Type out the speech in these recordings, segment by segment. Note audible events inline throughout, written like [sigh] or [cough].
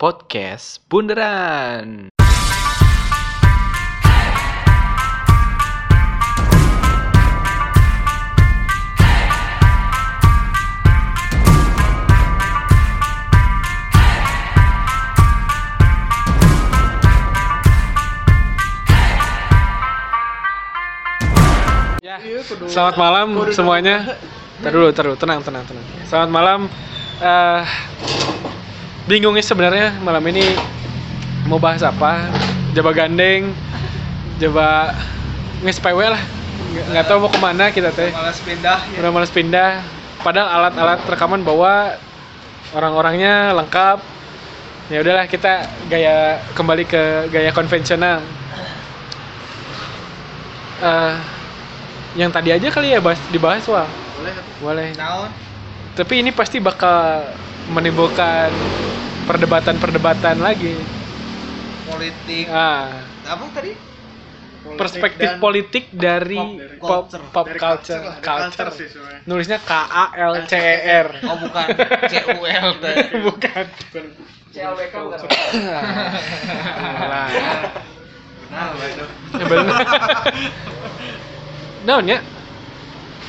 podcast Bundaran. Ya, selamat malam semuanya. Tar dulu, dulu, tenang, tenang, tenang. Selamat malam. Eh, bingung nih sebenarnya malam ini mau bahas apa. Coba gandeng, coba nge-SPW lah. Nggak, tahu mau ke mana kita teh. malas pindah ya. Udah males pindah. Padahal alat-alat rekaman bawa orang-orangnya lengkap. Ya udahlah kita gaya kembali ke gaya konvensional. Eh, yang tadi aja kali ya bahas, dibahas wah boleh boleh naon tapi ini pasti bakal menimbulkan perdebatan-perdebatan lagi. Politik. Ah. Apa tadi? Perspektif dan politik dari pop. culture. pop Dari culture. lah, dari culture. sih nulisnya K A L C E R. [laughs] Oh bukan. [laughs] C U L T bukan. CLBK bukan Alah. nah itu Ya bener [laughs] Naon ya?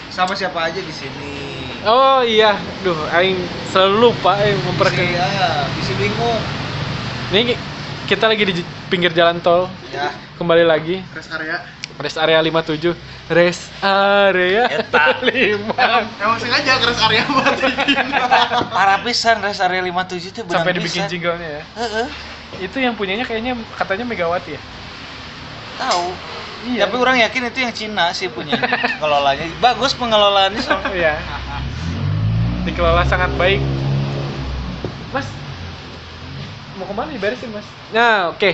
sama siapa aja di sini Oh iya, duh, aing selalu lupa aing memperkenalkan. ya, bisi bingung. Ini kita lagi di pinggir jalan tol, ya. Kembali lagi. Rest area. Rest area 57 rest area Eta. [laughs] 5 emang sengaja ke rest area buat bikin [laughs] parah pisan res area 57 itu sampai dibikin pisan. jinglenya ya. Heeh, itu yang punyanya kayaknya katanya Megawati ya? Tahu Iya. tapi orang yakin itu yang Cina sih punya ngelolanya [laughs] bagus pengelolaannya soalnya [laughs] iya. Dikelola sangat baik. Mas mau ke mana diberesin mas? Nah oke.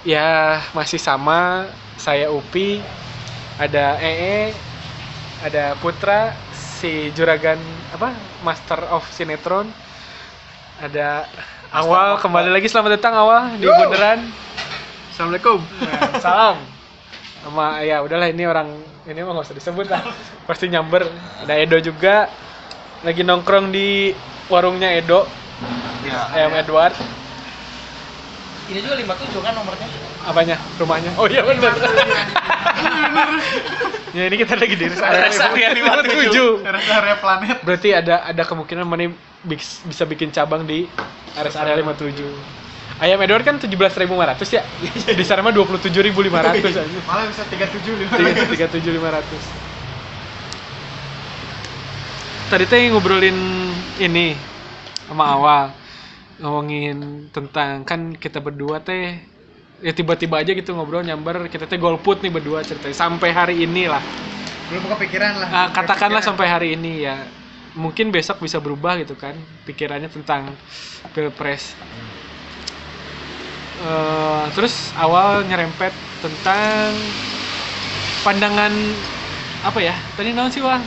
Ya masih sama. Saya Upi ada EE ada Putra si juragan apa Master of Sinetron. Ada awal kembali lagi selamat datang awal di. Bundaran assalamualaikum. Nah, salam. Sama ya udahlah ini orang ini mah nggak usah disebut lah. Pasti nyamber. Ada Edo juga. Lagi nongkrong di warungnya Edo. Ya, ayam Edward. Ini juga 57 kan nomornya? Apanya? Rumahnya? Oh iya benar ya ini kita lagi di rest area Rest area 57. rest area planet. Berarti ada ada kemungkinan mana bis- bisa bikin cabang di rest area 57 ayam Edward kan 17.500 ya? Di sana mah 27.500 aja. malah bisa tiga tujuh lima tiga tiga tujuh lima ratus. Tadi teh ngobrolin ini sama awal ngomongin tentang kan kita berdua teh ya tiba-tiba aja gitu ngobrol nyamber kita teh golput nih berdua ceritanya sampai hari ini lah. Belum kepikiran lah. Ah, katakanlah Kepikiran. sampai hari ini ya. Mungkin besok bisa berubah gitu kan pikirannya tentang pilpres Eh, terus awal nyerempet tentang pandangan apa ya tadi naon sih wah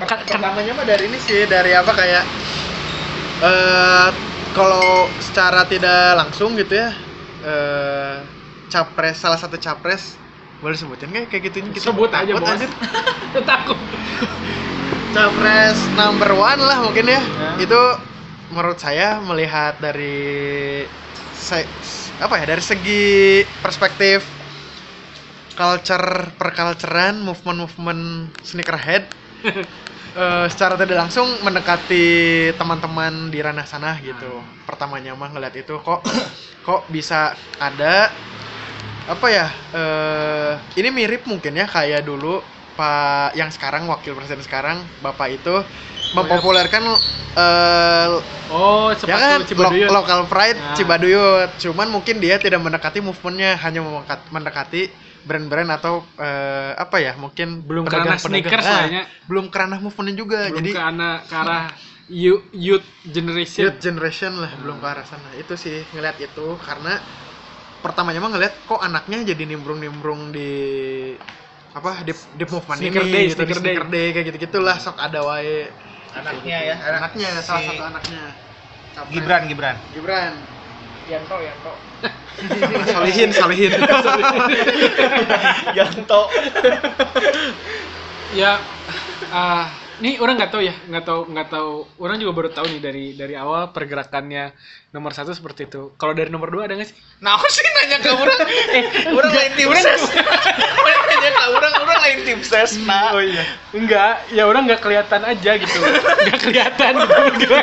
Per- pertamanya mah dari ini sih dari apa kayak eh kalau secara tidak langsung gitu ya eh capres salah satu capres boleh sebutin nggak kayak gitunya kita sebut aja bos anjir. [laughs] takut [laughs] capres number one lah mungkin ya. Ya. Itu menurut saya melihat dari se- apa ya dari segi perspektif culture perculturean movement-movement sneakerhead [laughs] eh, secara tidak langsung mendekati teman-teman di ranah sana gitu. Pertamanya mah ngeliat itu kok [coughs] kok bisa ada apa ya eh ini mirip mungkin ya kayak dulu Pak yang sekarang wakil presiden sekarang Bapak itu mempopulerkan eh oh ya kan lo- local pride Nah. Cibaduyut cuman mungkin dia tidak mendekati movementnya hanya mendekati brand-brand atau eh, apa ya mungkin belum ke arah pedagang-pedagang. sneakers Nah, belum ke ranah movementnya juga belum jadi ke arah ke arah youth, youth generation youth generation lah belum ke arah sana itu sih ngeliat itu karena pertamanya mah ngeliat kok anaknya jadi nimbrung-nimbrung di apa di di movement Sneaker ini day, gitu, di sneaker day. sneaker day kayak gitu gitulah sok ada wae anaknya ya anaknya salah Si satu anaknya. Capres. Gibran Gibran. Gibran. Yanto Yanto. [laughs] Solihin Solihin [laughs] Yanto. Ya ah nih orang nggak tahu ya nggak tahu nggak tahu. Orang juga baru tahu nih dari dari awal pergerakannya nomor satu seperti itu. Kalau dari nomor dua ada nggak sih? Nah, aku sih nanya ke orang, eh, orang lain tim ses. Orang nanya ke orang, orang lain tim ses. Nah, oh iya enggak ya orang nggak kelihatan aja gitu nggak kelihatan gitu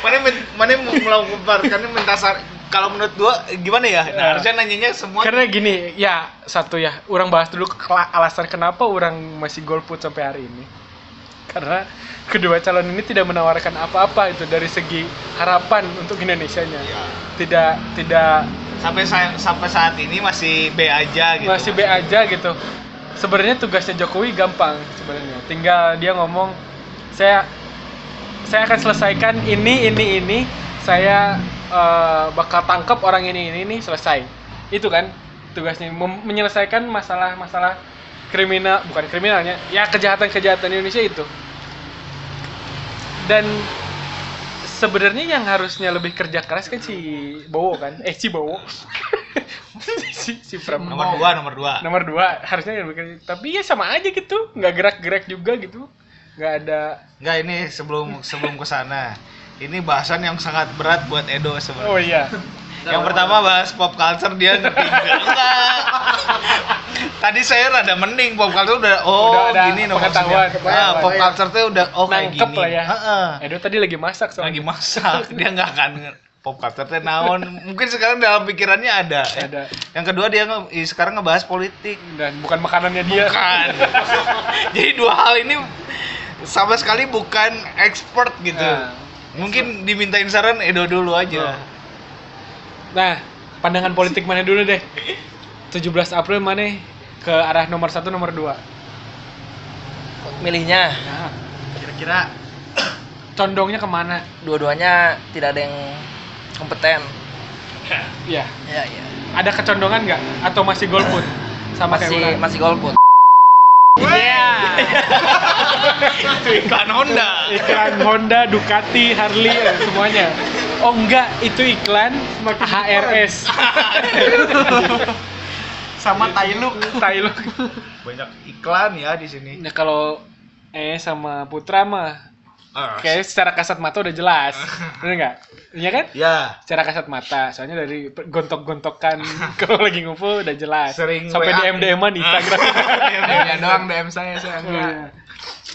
mana mana mau melakukan karena mentasar kalau menurut gua gimana ya? Nah, harusnya nanyanya semua karena gini ya satu ya orang bahas dulu alasan kenapa orang masih golput sampai hari ini karena kedua calon ini tidak menawarkan apa-apa itu dari segi harapan untuk Indonesia-nya Ya. tidak tidak sampai sa- sampai saat ini masih B aja gitu. masih B aja gitu sebenarnya tugasnya Jokowi gampang sebenarnya. Tinggal dia ngomong saya saya akan selesaikan ini ini ini. Saya eh, bakal tangkap orang ini ini ini selesai. Itu kan tugasnya menyelesaikan masalah-masalah kriminal bukan kriminalnya ya kejahatan-kejahatan Indonesia itu. Dan sebenarnya yang harusnya lebih kerja keras kan si Bowo kan? Eh si Bowo. [laughs] Si si Pram Nomor dua, nomor dua. nomor dua. Harusnya lebih kerja. Tapi ya sama aja gitu. Nggak gerak-gerak juga gitu. Nggak ada Enggak ini sebelum sebelum ke sana. Ini bahasan yang sangat berat buat Edo sebenarnya. oh iya Yang pertama bahas pop culture dia ngerti enggak? [laughs] Enggak. Tadi saya rada mending pop culture udah oh Udah ada gini no pengetahuan. Nah, pop culture tuh udah oh kayak gini. lah ya Heeh. Edo tadi lagi masak soalnya Lagi masak, dia nggak akan pop culture teh naon. Mungkin sekarang dalam pikirannya ada. ya. ada Yang kedua dia nge- sekarang ngebahas politik. dan bukan makanannya dia Bukan. [laughs] Jadi dua hal ini sama sekali bukan expert gitu. Nah. Mungkin dimintain saran Edo dulu aja. nah pandangan politik mana dulu deh? 17 April mana? Ke arah nomor satu nomor dua. Milihnya. Nah, Kira-kira [coughs] condongnya ke mana? Dua-duanya tidak ada yang kompeten. Ya ya ya ada kecondongan nggak? Atau masih golput? Sama kayak masih orang masih golput Iya. Itu [laughs] iklan Honda. iklan Honda, Ducati, Harley, semuanya. Oh enggak, itu iklan HRS. [laughs] sama Tailuk. Tailuk. Banyak iklan ya di sini. Nah kalau eh sama Putra mah Ah, kayak secara kasat mata udah jelas. [laughs] Bener nggak? Iya kan? ya, Secara kasat mata, soalnya dari gontok-gontokan [laughs] kalau lagi ngumpul udah jelas. Sering Sampai WA. DM DM-an di Instagram. [laughs] Ya doang DM saya saya Oh, iya.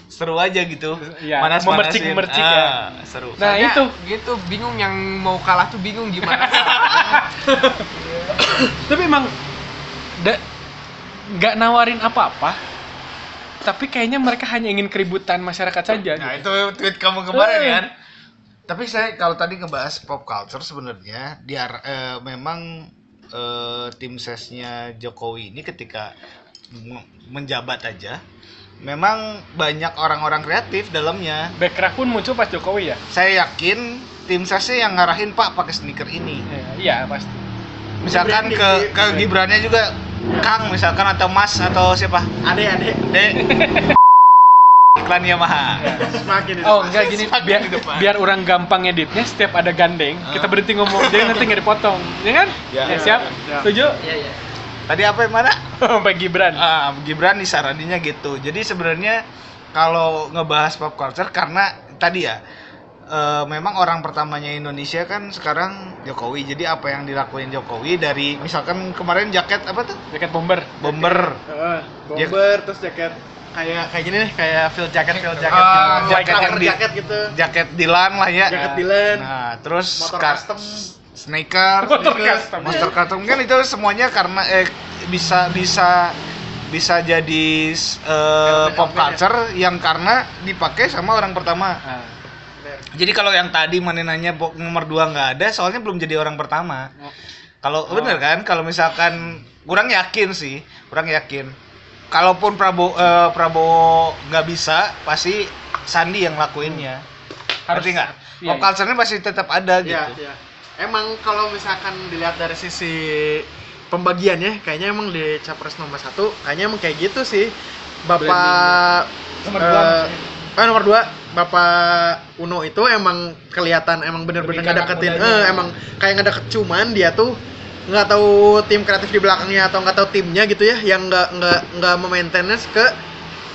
seru aja gitu. Iya, Manas-manasin. memercik-memercik ya. Ah, Seru. Nah, Soalnya itu. gitu bingung yang mau kalah tuh bingung gimana Tapi emang nggak nawarin apa-apa. Tapi kayaknya mereka hanya ingin keributan masyarakat saja. Nah, gitu. itu tweet kamu kemarin Eh. kan? Tapi saya kalau tadi ngebahas pop culture sebenarnya dia eh, memang eh, tim sesnya Jokowi ini ketika menjabat aja memang banyak orang-orang kreatif dalamnya. Backcraft pun muncul pas Jokowi ya. Saya yakin tim sesnya yang ngarahin Pak pakai sneaker ini. Iya pasti. Misalkan ke ke Gibrannya juga Kang misalkan atau Mas atau siapa? Ade ade. Dek. [laughs] Iklan Yamaha. Semakin Oh enggak gini Semakin biar biar orang gampang editnya setiap ada gandeng Ah. kita berhenti ngomong jadi nanti nggak dipotong ya kan? Ya. Ya, siap. Ya. Setuju? iya iya Tadi apa yang mana? [laughs] Sampai Gibran. Ah, Gibran disaraninnya gitu. Jadi sebenarnya kalau ngebahas pop culture karena tadi ya eh, memang orang pertamanya Indonesia kan sekarang Jokowi. Jadi apa yang dilakuin Jokowi dari misalkan kemarin jaket apa tuh? Jaket bomber. Bomber. Heeh, bomber terus jaket kayak kayak gini nih kayak field jacket field jacket Ah, gitu. jaket Cover yang di- jaket gitu Jaket Dilan lah ya. Jaket Dylan. Nah, terus motor custom sneaker, Motor custom. monster custom kan itu semuanya karena eh bisa bisa bisa jadi eh, pop culture yang karena dipakai sama orang pertama. Nah, Jadi kalau yang tadi mana nanya nomor dua nggak ada, soalnya belum jadi orang pertama. Oh. Kalau bener kan, kalau misalkan kurang yakin sih, kurang yakin. Kalaupun Prabowo eh, Prabowo nggak bisa, pasti Sandi yang lakuinnya. Harus- Harus nggak? iya, Pop iya. pasti tetap ada gitu. Iya, iya. Emang kalau misalkan dilihat dari sisi pembagiannya, kayaknya emang di capres nomor satu, kayaknya emang kayak gitu sih. Bapak Nomor eh, dua eh, nomor dua, Bapak Uno itu emang kelihatan emang bener-bener ngedeketin, eh, emang kayak ngedeket cuman dia tuh nggak tahu tim kreatif di belakangnya atau nggak tahu timnya gitu ya, yang nggak nggak nggak memaintenance ke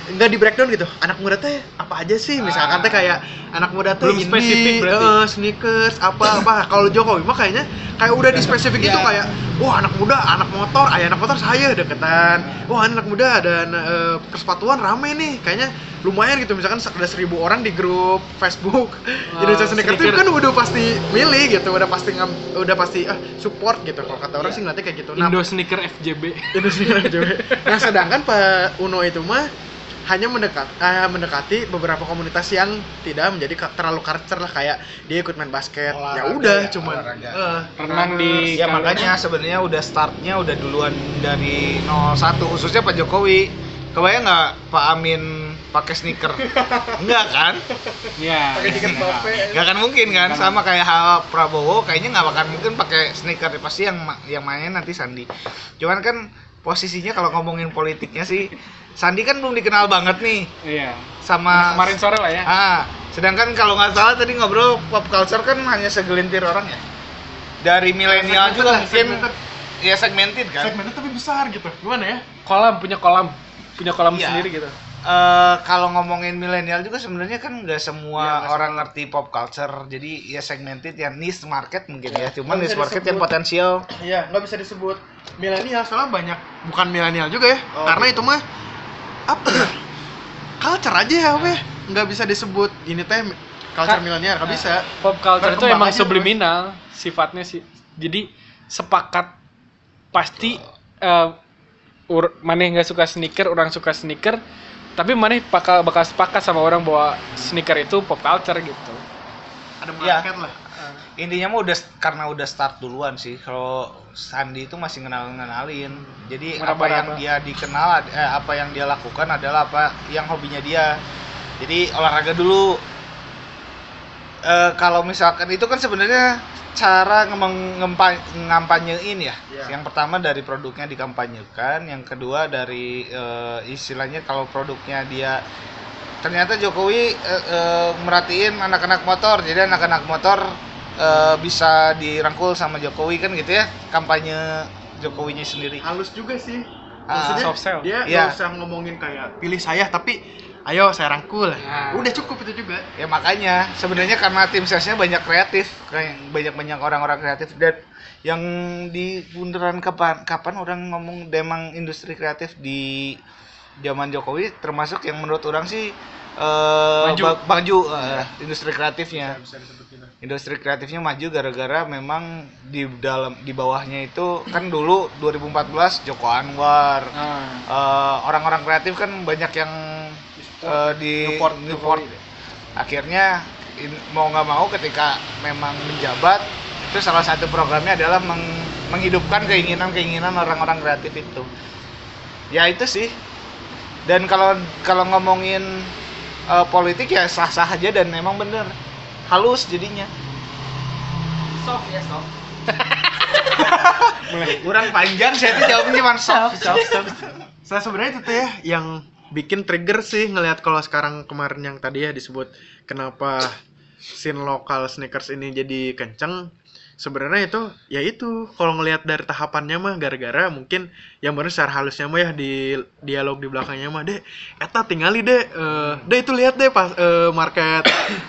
nggak di breakdown gitu. Anak muda teh apa aja sih? Misalkan teh kayak anak muda teh ini spesifik eh, sneakers apa apa. Kalau Jokowi mah kayaknya kayak udah di spesifik gitu Iya. kayak wah anak muda anak motor ayah anak motor saya deketan. Wah anak muda ada eh, persepatuan rame nih. Kayaknya lumayan gitu. Misalkan ada seribu orang di grup Facebook Indonesia Sneaker Team sneaker. kan udah pasti milih gitu. Udah pasti ngam- udah pasti ah support gitu. Kalau kata orang sih ngeliatnya kayak gitu. Nah, Indo sneaker FJB Indonesia juga. [laughs] Nah, sedangkan Pak Uno itu mah hanya mendekat, eh, mendekati beberapa komunitas yang tidak menjadi terlalu culture lah kayak dia ikut main basket. ya udah, ya, cuman olahraga. eh, renang di Ya makanya sebenarnya udah startnya udah duluan dari 01 khususnya Pak Jokowi. Kebayang nggak Pak Amin pakai sneaker? [laughs] Enggak kan? ya pakai tiket bape. Nggak akan mungkin kan? Sama kayak hal Prabowo kayaknya nggak akan mungkin pakai sneaker pasti yang yang main nanti Sandi. Cuman kan posisinya kalau ngomongin politiknya sih Sandi kan belum dikenal banget nih iya sama kemarin sore lah ya Ah, sedangkan kalau nggak salah tadi ngobrol pop culture kan hanya segelintir orang ya. Dari milenial Segmented juga lah, mungkin segmented. ya segmented kan. Segmennya tapi besar gitu. Gimana ya? kolam punya kolam punya kolam Iya. sendiri gitu Eh, kalau ngomongin milenial juga sebenarnya kan nggak semua Iya, nggak orang ngerti pop culture. Jadi ya segmented ya niche market mungkin ya. Cuman Nggak niche market yang disebut. potensial. Iya, nggak bisa disebut milenial soalnya banyak bukan milenial juga ya. Oh, Karena gitu. itu mah apa ya? Culture aja ya, weh. Nggak bisa disebut ini teh culture Kan- milenial, nggak bisa. pop culture itu emang subliminal sifatnya sih jadi sepakat pasti eh ur- maneh nggak suka sneaker orang suka sneaker tapi maneh bakal bakal sepakat sama orang bahwa sneaker itu pop culture gitu Ada market lah. Intinya mah udah karena udah start duluan sih. Kalau Sandi itu masih kenal ngenalin. Jadi apa Meraba-raba. yang dia dikenal, eh, apa yang dia lakukan adalah apa yang hobinya dia. Jadi olahraga dulu. Eh, kalau misalkan itu kan sebenarnya cara ngampanyein ya. Iya. Yang pertama dari produknya dikampanyekan, yang kedua dari eh, istilahnya kalau produknya dia ternyata Jokowi eh, merhatiin anak-anak motor jadi anak-anak motor eh, bisa dirangkul sama Jokowi kan gitu ya kampanye Jokowinya sendiri halus juga sih Ah, maksudnya soft sell. dia Iya. nggak usah ngomongin kayak pilih saya tapi ayo saya rangkul Nah. udah cukup itu juga ya makanya sebenarnya karena tim salesnya banyak kreatif kayak banyak banyak orang-orang kreatif dan yang di bundaran kapan kapan orang ngomong demang industri kreatif di zaman Jokowi termasuk yang menurut orang sih eh Maju. maju eh, industri kreatifnya. Bisa disebut gitu industri kreatifnya maju gara-gara memang di dalam di bawahnya itu kan dulu 2014 Joko Anwar. Nah, eh, orang-orang kreatif kan banyak yang eh, di Newport, Newport. Akhirnya in- mau nggak mau ketika memang menjabat itu salah satu programnya adalah meng- menghidupkan keinginan-keinginan orang-orang kreatif itu. Ya itu sih. Dan kalau kalau ngomongin eh, politik ya sah-sah aja dan memang bener. Halus jadinya. Soft ya soft. [laughs] kurang panjang saya tuh jawabnya cuma soft soft saya sebenarnya itu tuh ya yang bikin trigger sih ngelihat kalau sekarang kemarin yang tadi ya disebut kenapa scene lokal sneakers ini jadi kenceng sebenarnya itu ya itu. Kalau ngelihat dari tahapannya mah gara-gara mungkin yang bener secara halusnya mah ya di dialog di belakangnya mah deh eta tingali deh eh, deh itu lihat deh pas eh, market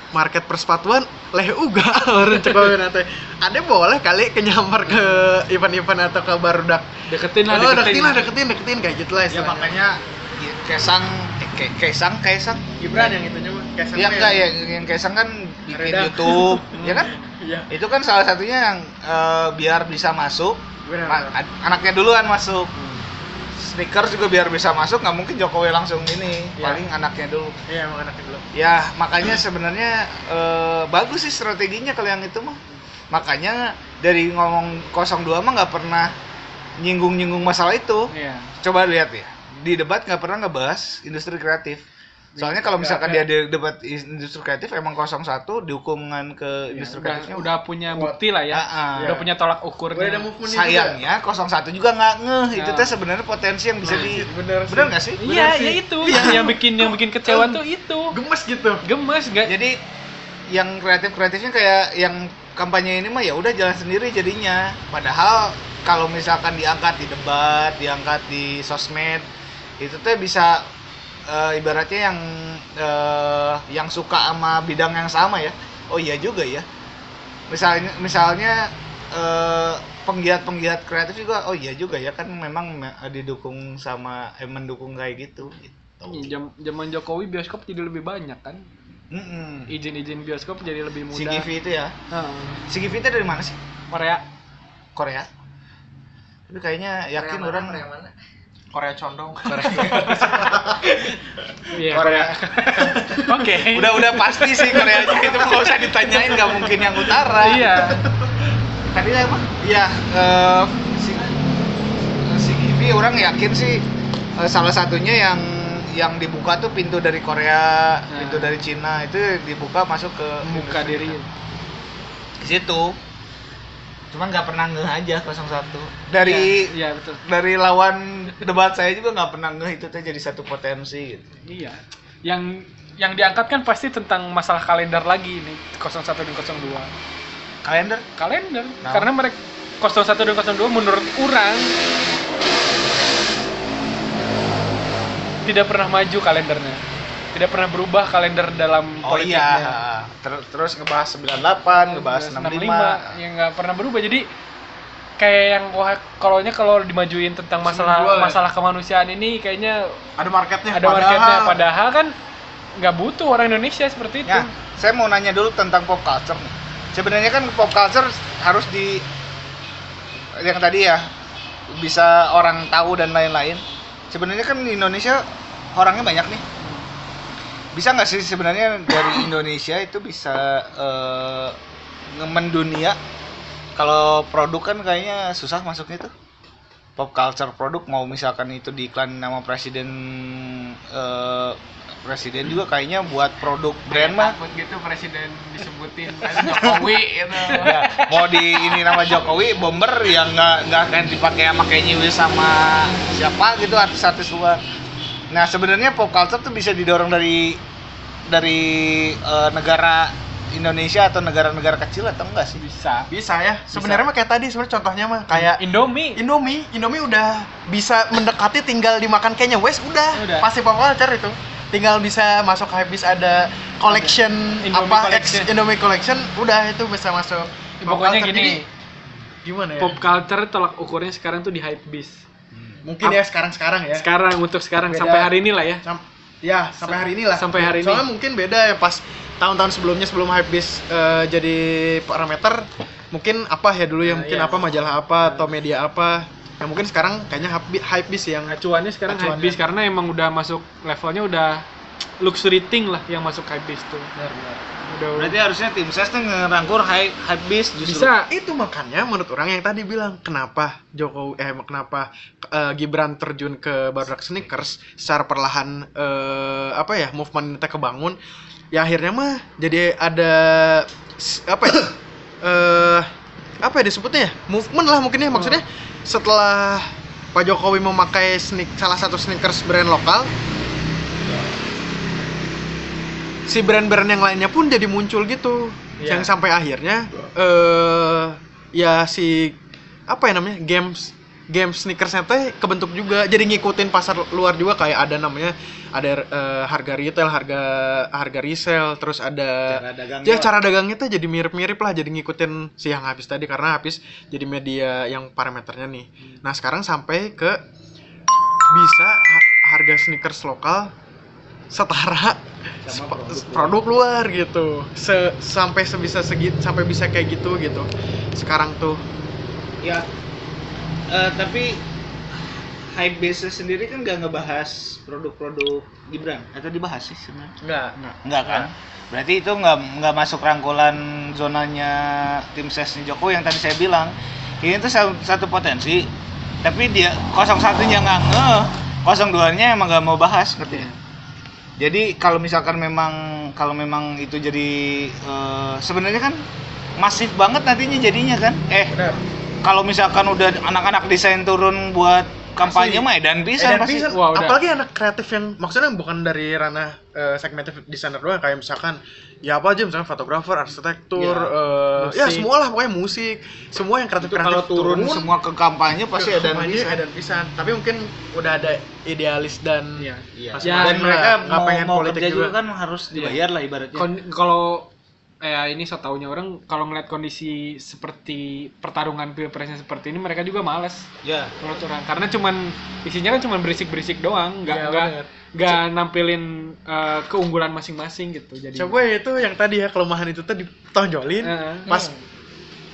market persepatuan leh uga. [laughs] Orang cekokin nanti ada boleh kali kenyamar ke event-event atau ke barudak deketin lah oh, deketin, deketin lah deketin deketin kayak gitu lah ya istilahnya. makanya ya, Kesang eh, Ke- Kesang Kesang Gibran yang itunya mah Kaisang Iya mah enggak yang- ya yang Kaisang kan bikin. YouTube [laughs] ya kan Iya. itu kan salah satunya yang eh, biar bisa masuk Benar. ma- anaknya duluan masuk sneakers juga biar bisa masuk nggak mungkin Jokowi langsung ini Iya. paling anaknya dulu Iya emang anaknya dulu. ya makanya sebenarnya eh, bagus sih strateginya kalau yang itu mah makanya dari ngomong 02 mah nggak pernah nyinggung-nyinggung masalah itu Iya. coba lihat ya di debat nggak pernah ngebahas industri kreatif soalnya kalau misalkan dia di debat industri kreatif emang 01 dihukuman ke industri udah, kreatifnya. udah punya bukti lah ya. Ah, ah. udah punya tolak ada ukurnya sayangnya 01 juga nggak ngeh. Itu Ya. teh sebenarnya potensi yang bisa di Bener nggak sih? Iya ya sih. itu. Yang, yang bikin yang bikin kecewa tuh itu. Gemes gitu. gemes nggak jadi yang kreatif kreatifnya kayak yang kampanye ini mah ya udah jalan sendiri jadinya. Padahal kalau misalkan diangkat di debat diangkat di sosmed itu teh bisa eh, ibaratnya yang eh, yang suka sama bidang yang sama ya oh iya juga ya misalnya misalnya eh, penggiat-penggiat kreatif juga oh iya juga ya kan memang me- didukung sama eh, mendukung kayak gitu gitu Jam- Zaman Jokowi bioskop jadi lebih banyak kan. Mm-mm. Izin-izin bioskop jadi lebih mudah. CGV itu ya Heeh. CGV itu dari mana sih Korea. Korea tapi kayaknya yakin Korea orang Korea mana? Korea condong [laughs] Iya, Korea. Oke. udah udah pasti sih Koreanya itu nggak usah ditanyain nggak mungkin yang utara Iya. tadi apa ya eh, si si Gibi orang yakin sih eh, salah satunya yang yang dibuka tuh pintu dari Korea Nah. pintu dari Cina itu dibuka masuk ke Buka diri. di situ cuman nggak pernah ngeh aja 01 dari Iya, betul. dari lawan debat saya juga nggak pernah ngeh itu tuh jadi satu potensi gitu Iya. Yang yang diangkat kan pasti tentang masalah kalender lagi nih 01 dan 02. kalender Kalender. Nah. Karena mereka 01 dan 02 menurut orang tidak pernah maju kalendernya. Tidak pernah berubah kalender dalam oh politiknya. iya Ter- terus ngebahas 98 ngebahas 65 yang nggak pernah berubah jadi kayak yang wah kalau kalau dimajuin tentang masalah Jual ya? masalah kemanusiaan ini kayaknya ada marketnya ada marketnya padahal kan nggak butuh orang Indonesia seperti itu Ya, saya mau nanya dulu tentang pop culture nih. Sebenarnya kan pop culture harus di yang tadi ya bisa orang tahu dan lain-lain. Sebenarnya kan di Indonesia orangnya banyak nih. Bisa nggak sih sebenarnya dari Indonesia itu bisa eh, nge- mendunia? Kalau produk kan kayaknya susah masuknya tuh. Pop culture produk mau misalkan itu diiklan nama presiden eh, presiden juga kayaknya buat produk brand mah takut gitu presiden disebutin kan Jokowi gitu ya, mau di ini nama Jokowi bomber yang nggak nggak akan dipakai sama West sama siapa gitu artis-artis luar. Nah sebenarnya pop culture tuh bisa didorong dari dari eh, negara Indonesia atau negara-negara kecil atau enggak sih? bisa bisa ya sebenarnya mah kayak tadi sebenarnya contohnya mah kayak Indomie Indomie, Indomie udah bisa mendekati tinggal dimakan kayaknya West udah, Udah. pasti pop culture itu. Tinggal bisa masuk habis ada collection Indomie apa collection. X Indomie collection udah itu bisa masuk. pop pokoknya culture. gini Jadi, gimana ya? pop culture tolak ukurnya sekarang tuh di hype beast Mungkin ya sekarang-sekarang ya. sekarang untuk sekarang Beda. sampai hari ini lah ya Sam- ya sampai hari ini lah. Sampai hari ini. Soalnya mungkin beda ya pas tahun-tahun sebelumnya sebelum hypebeast eh, jadi parameter mungkin apa ya dulu ya Nah, mungkin iya. apa majalah apa atau media apa. Ya mungkin sekarang kayaknya hype- hypebeast yang acuannya sekarang Acuannya. hype beast karena emang udah masuk levelnya udah luxury thing lah yang masuk hype beast tuh. Udah. Berarti harusnya tim ses tuh ngerangkur high high beast justru. bisa. Itu makanya menurut orang yang tadi bilang kenapa Jokowi eh kenapa eh, Gibran terjun ke badak sneakers secara perlahan eh, apa ya movement kita kebangun ya akhirnya mah jadi ada apa ya [coughs] eh apa ya disebutnya ya movement lah mungkin ya maksudnya setelah Pak Jokowi memakai sneak salah satu sneakers brand lokal si brand-brand yang lainnya pun jadi muncul gitu. Iya. yang sampai akhirnya eh ya si apa ya namanya games game sneakersnya teh kebentuk juga. Jadi ngikutin pasar luar juga kayak ada namanya ada eh, harga retail harga harga resell terus ada Cara dagangnya ya cara dagangnya tuh jadi mirip-mirip lah jadi ngikutin si yang habis tadi karena habis jadi media yang parameternya nih. Nah sekarang sampai ke bisa ha- harga sneakers lokal setara Sama produk produk, luar gitu. Se- sampai sebisa segit sampai bisa kayak gitu gitu. Sekarang tuh. Ya, eh, tapi high base sendiri kan nggak ngebahas produk-produk Gibran. Atau dibahas sih sebenarnya? enggak Nggak. Kan? Berarti itu nggak nggak masuk rangkulan zonanya tim sesnya Jokowi yang tadi saya bilang. Ini tuh satu, satu potensi, tapi dia 01-nya nggak ngeh, 02-nya emang nggak mau bahas ngerti? Ya? Jadi kalau misalkan memang kalau memang itu jadi eh, sebenarnya kan masif banget nantinya jadinya kan? Eh kalau misalkan udah anak-anak desain turun buat kampanye mah edan pisan Edan pasti. pisan. Wah, udah. apalagi anak kreatif yang maksudnya bukan dari ranah eh, segmented designer doang kayak misalkan ya apa aja misalnya fotografer, arsitektur, eh, ya musik. semua lah pokoknya musik, semua yang kreatif kreatif kalau turun semua ke kampanye pasti ke edan kampanye, pisan. edan pisan. Tapi mungkin udah ada idealis dan Iya. Iya. Ya, Madan dan mereka nggak mau, pengen mau politik kerja juga. juga. kan harus dibayar lah ibaratnya kalau eh ini so taunya orang kalau ngeliat kondisi seperti pertarungan pilpresnya seperti ini mereka juga males. Ya. menurut orang. Karena cuman isinya kan cuman berisik-berisik doang. Nggak Iya, nggak nggak nampilin eh, keunggulan masing-masing gitu jadi. Coba ya itu yang tadi ya kelemahan itu tuh ditonjolin Eh, pas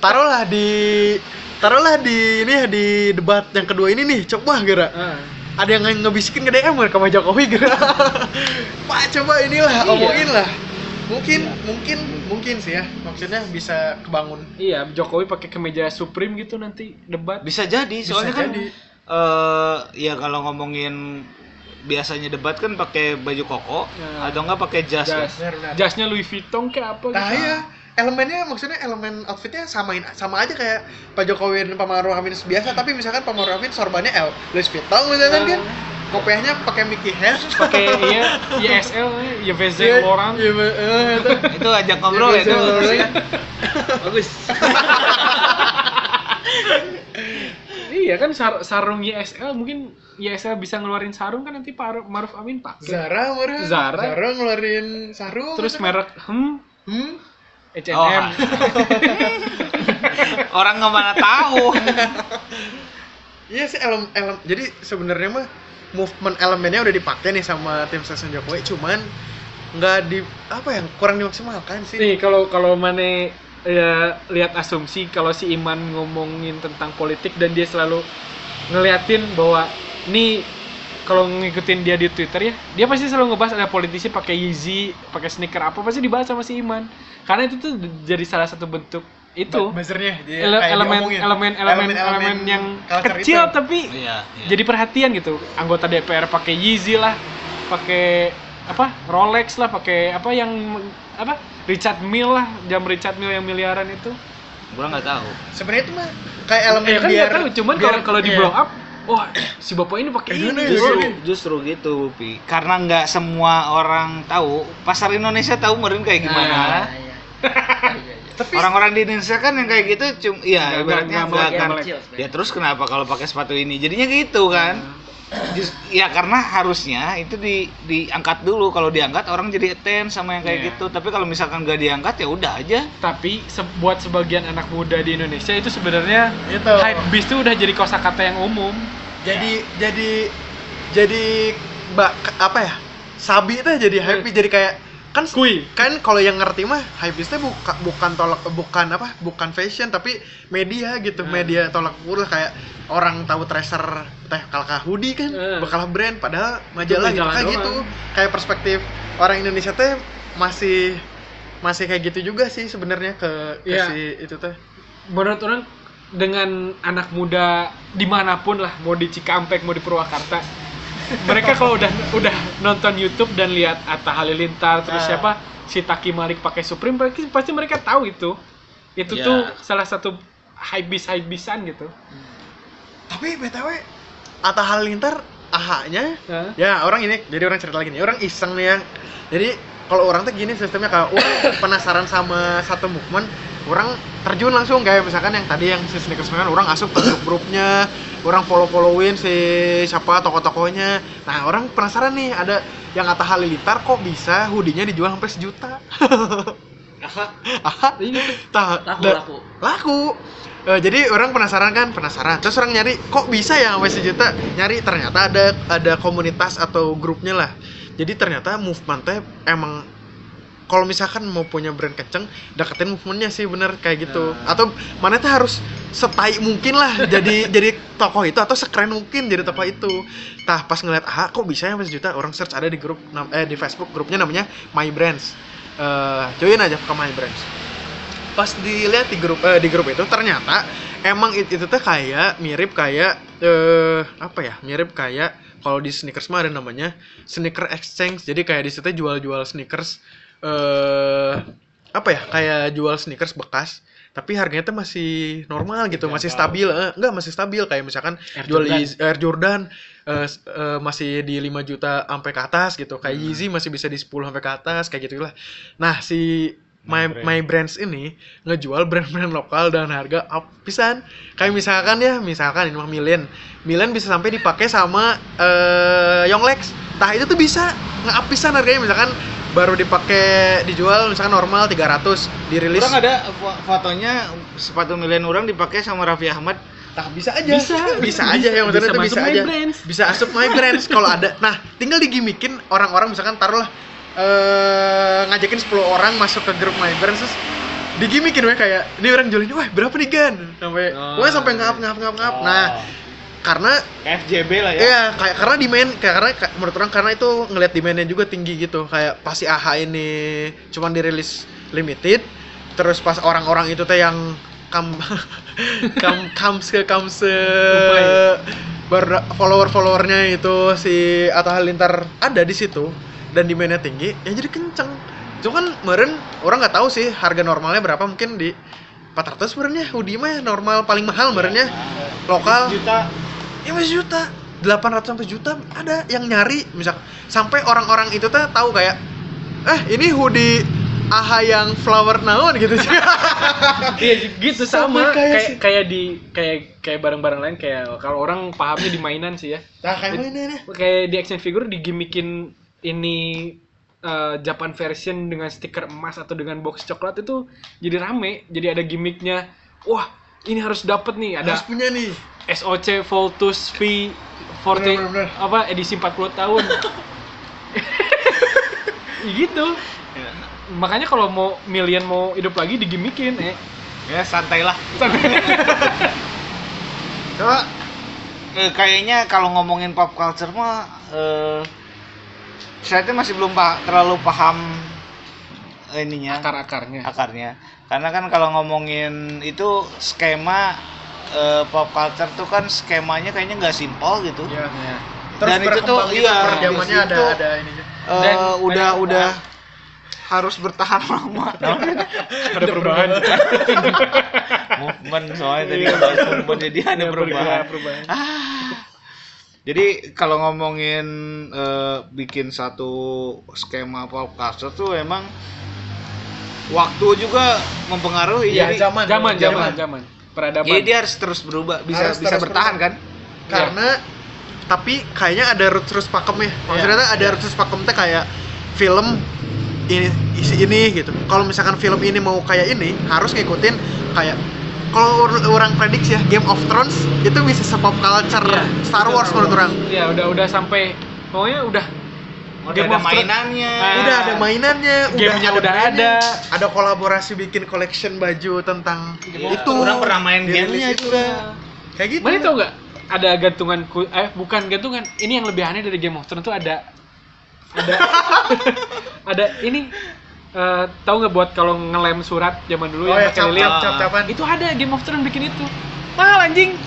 taruhlah di taruhlah di ini ya di debat yang kedua ini nih coba gara eh. ada yang ngebisikin ke DM ke Pak Jokowi gara [laughs] Pak coba inilah Iya. omongin lah mungkin mungkin mungkin sih ya maksudnya bisa kebangun iya Jokowi pakai kemeja Supreme gitu nanti debat Bisa jadi, soalnya kan jadi. eh ya kalau ngomongin biasanya debat kan pakai baju koko Ya. atau enggak pakai jas. jas ya. Benar-benar. jasnya Louis Vuitton kayak apa nah gitu ya elemennya maksudnya elemen outfitnya samain sama aja kayak Pak Jokowi dan Pak Maruf Amin biasa tapi misalkan Pak Maruf Amin sorbannya L Louis Vuitton misalkan kan kopiahnya pakai Mickey Mouse pakai iya YSL ya VZ orang itu. [laughs] Itu ajak ngobrol ya Iya, itu. iya. [laughs] [laughs] bagus iya kan sar- sarung YSL mungkin YSL bisa ngeluarin sarung kan nanti Pak Maruf Amin pakai Zara Zara. Zara ngeluarin sarung terus misalkan. merek hmm hmm? H&M Oh. Orang nggak mana tahu. Iya sih elem, elem. Jadi sebenarnya mah movement elemennya udah dipakai nih sama tim Stasiun Jokowi, cuman nggak di apa ya kurang dimaksimalkan sih. nih kalau kalau mana ya, lihat asumsi kalau si Iman ngomongin tentang politik dan dia selalu ngeliatin bahwa nih kalau ngikutin dia di Twitter ya, dia pasti selalu ngebahas ada politisi pakai Yeezy, pakai sneaker apa pasti dibahas sama si Iman. Karena itu tuh jadi salah satu bentuk itu buzzernya dia ele- kayak elemen, diomongin. elemen elemen elemen yang culture kecil itu. tapi Iya, jadi perhatian gitu. Anggota DPR pakai Yeezy lah, pakai apa Rolex lah, pakai apa yang apa Richard Mille lah, jam Richard Mille yang miliaran itu. Gua nggak tahu. sebenarnya itu mah kayak elemen Ya kan biar tahu, cuman biar- kalau kalau di iya. blow up, wah si bapak ini pakai Eh, ini. ini, Justru, ini. justru gitu, Pi. Karena nggak semua orang tahu, pasar Indonesia tahu meren kayak gimana. Nah, iya iya iya Tapi Orang-orang di Indonesia kan yang kayak gitu cum iya Nggak- ibaratnya nggak akan ya terus kenapa kalau pakai sepatu ini? Jadinya gitu kan. Jus- ya karena harusnya itu di diangkat dulu. Kalau diangkat orang jadi attend sama yang kayak Iya. gitu. Tapi kalau misalkan nggak diangkat ya udah aja. Tapi se- buat sebagian anak muda di Indonesia itu sebenarnya itu hype beast itu udah jadi kosakata yang umum. jadi jadi jadi bak apa ya? Sabi itu jadi hype jadi kayak kan Kui. kan kalau yang ngerti mah hype itu bukan bukan tolak bukan apa bukan fashion tapi media gitu Hmm. media tolak ukur kayak orang tahu tracer teh kalkah hoodie kan Hmm. bakal brand padahal majalah gitu kayak gitu kayak perspektif orang Indonesia teh masih masih kayak gitu juga sih sebenarnya ke, ke Iya. si itu teh menurut orang dengan anak muda di mana pun lah mau di Cikampek mau di Purwakarta mereka kalau udah udah nonton YouTube dan lihat Atta Halilintar terus Ah. siapa si Taki Malik pakai Supreme pasti, pasti mereka tahu itu itu Ya. tuh salah satu hypebeast hypebeastan gitu tapi btw Atta Halilintar ahanya Hah? ya orang ini jadi orang cerita lagi nih orang iseng nih ya jadi kalau orang tuh gini sistemnya kalau orang penasaran sama satu movement orang terjun langsung kayak misalkan yang tadi yang si sneakers Man, orang asup ke grup-grupnya orang follow followin si siapa tokoh-tokohnya. Nah orang penasaran nih ada yang Atta Halilintar kok bisa hoodie-nya dijual sampai sejuta? [laughs] Aha, Ini tah, laku. laku. Eh, jadi orang penasaran kan penasaran. Terus orang nyari kok bisa ya sampai sejuta? Nyari ternyata ada ada komunitas atau grupnya lah jadi ternyata movementnya emang kalau misalkan mau punya brand kenceng deketin movementnya sih bener kayak gitu. Atau mana tuh harus setai mungkin lah [laughs] jadi jadi tokoh itu atau sekeren mungkin jadi tokoh itu. Tah pas ngeliat ah kok bisa ya sampai sejuta orang search ada di grup eh di Facebook grupnya namanya My Brands. Eh, join aja ke My Brands. Pas dilihat di grup eh, di grup itu ternyata emang it- itu tuh kayak mirip kayak eh apa ya mirip kayak kalau di sneakers mah ada namanya sneaker exchange jadi kayak di situ jual-jual sneakers eh apa ya kayak jual sneakers bekas tapi harganya tuh masih normal gitu, masih stabil. Eh, enggak masih stabil kayak misalkan jual Jordan. Air Jordan s- eh, masih di 5 juta sampai ke atas gitu. Kayak Hmm. Yeezy masih bisa di 10 sampai ke atas kayak gitu lah. Nah, si My, My Brands ini ngejual brand-brand lokal dengan harga up pisan. Kayak misalkan ya, misalkan ini mah Milen. Milen bisa sampai dipakai sama eh Yonglex. Tah itu tuh bisa nge-up pisan harganya misalkan baru dipakai dijual misalkan normal 300 dirilis Orang ada fo- fotonya sepatu milen orang dipakai sama Raffi Ahmad. Tah bisa aja. Bisa. [laughs] bisa aja yang maksudnya Bisa masuk bisa My aja. Brands. Bisa asup my brands kalau ada. Nah, tinggal digimikin orang-orang misalkan taruhlah eh ngajakin 10 orang masuk ke grup my brands terus digimikin we kayak ini orang jual ini wah berapa nih Gan sampai Oh. wah sampai ngap ngap ngap ngap nah karena FJB lah ya. Iya, kayak karena demand kayak karena kayak, menurut orang karena itu ngelihat demandnya juga tinggi gitu. Kayak pasti AHA ini cuman dirilis limited, terus pas orang-orang itu teh yang kam [laughs] kam kams ke kams ber follower followernya itu si Atta Halilintar ada di situ dan demandnya tinggi, ya jadi kenceng. Cuma kan meren orang nggak tahu sih harga normalnya berapa mungkin di 400 sebenarnya hoodie mah normal paling mahal merennya lokal. Juta. ya masih juta. 800 sampai juta ada yang nyari. Misal sampai orang-orang itu tuh tahu kayak eh ini hoodie AHA yang flower naon gitu. [laughs] Iya gitu Sama sama, kayak kayak si- kayak di kayak kayak barang-barang lain kayak kalau orang pahamnya di mainan sih ya. nah kayak mana nih Kayak di action figure digimikin ini eh, Japan version dengan stiker emas atau dengan box coklat itu jadi rame, jadi ada gimmicknya. Wah, ini harus dapet nih, ada harus punya nih SOC Voltus V 40 Bener, bener, bener. apa edisi 40 tahun. [laughs] Ya gitu. Makanya kalau mau million mau hidup lagi digimikin eh. Ya santai lah. [laughs] Coba eh, kayaknya kalau ngomongin pop culture mah eh, saya tuh masih belum pa- terlalu paham ininya akar-akarnya. akarnya karena kan kalau ngomongin itu skema eh, pop culture tuh kan skemanya kayaknya nggak simpel gitu ya. Ya. terus Dan itu tuh, gitu iya, zamannya ada ada ininya Eh, Dan udah udah harus bertahan lama [laughs] Ada perubahan. [laughs] movement soalnya tadi bahas movement jadi ada perubahan perubahan. Ah. Jadi kalau ngomongin eh, bikin satu skema pop culture tuh emang waktu juga mempengaruhi. Iya, jadi, zaman, Zaman, zaman. zaman, zaman. Peradaban. jadi dia harus terus berubah, bisa Harus bisa terus bertahan kan? karena tapi kayaknya ada roots roots pakemnya maksudnya tuh ada roots roots pakem teh kayak film ini isi ini gitu kalau misalkan film ini mau kayak ini harus ngikutin kayak kalau or- orang prediksi ya Game of Thrones itu bisa se-pop culture Iya, Star. Wars menurut orang Iya, udah udah sampai pokoknya udah Udah Game ada mainannya. Ah. udah ada mainannya Gamenya udah brandnya, ada. ada kolaborasi bikin collection baju tentang Iya, itu orang pernah main gamenya itu. juga. kayak gitu Mana tau nggak? Ada gantungan ku- eh bukan gantungan. Ini yang lebih aneh dari Game of Thrones tuh ada ada [laughs] ada ini eh, tahu nggak buat kalau ngelem surat zaman dulu oh ya yang pakai cap lilin? cap cap capan Itu ada Game of Thrones bikin itu. Mahal anjing. [laughs]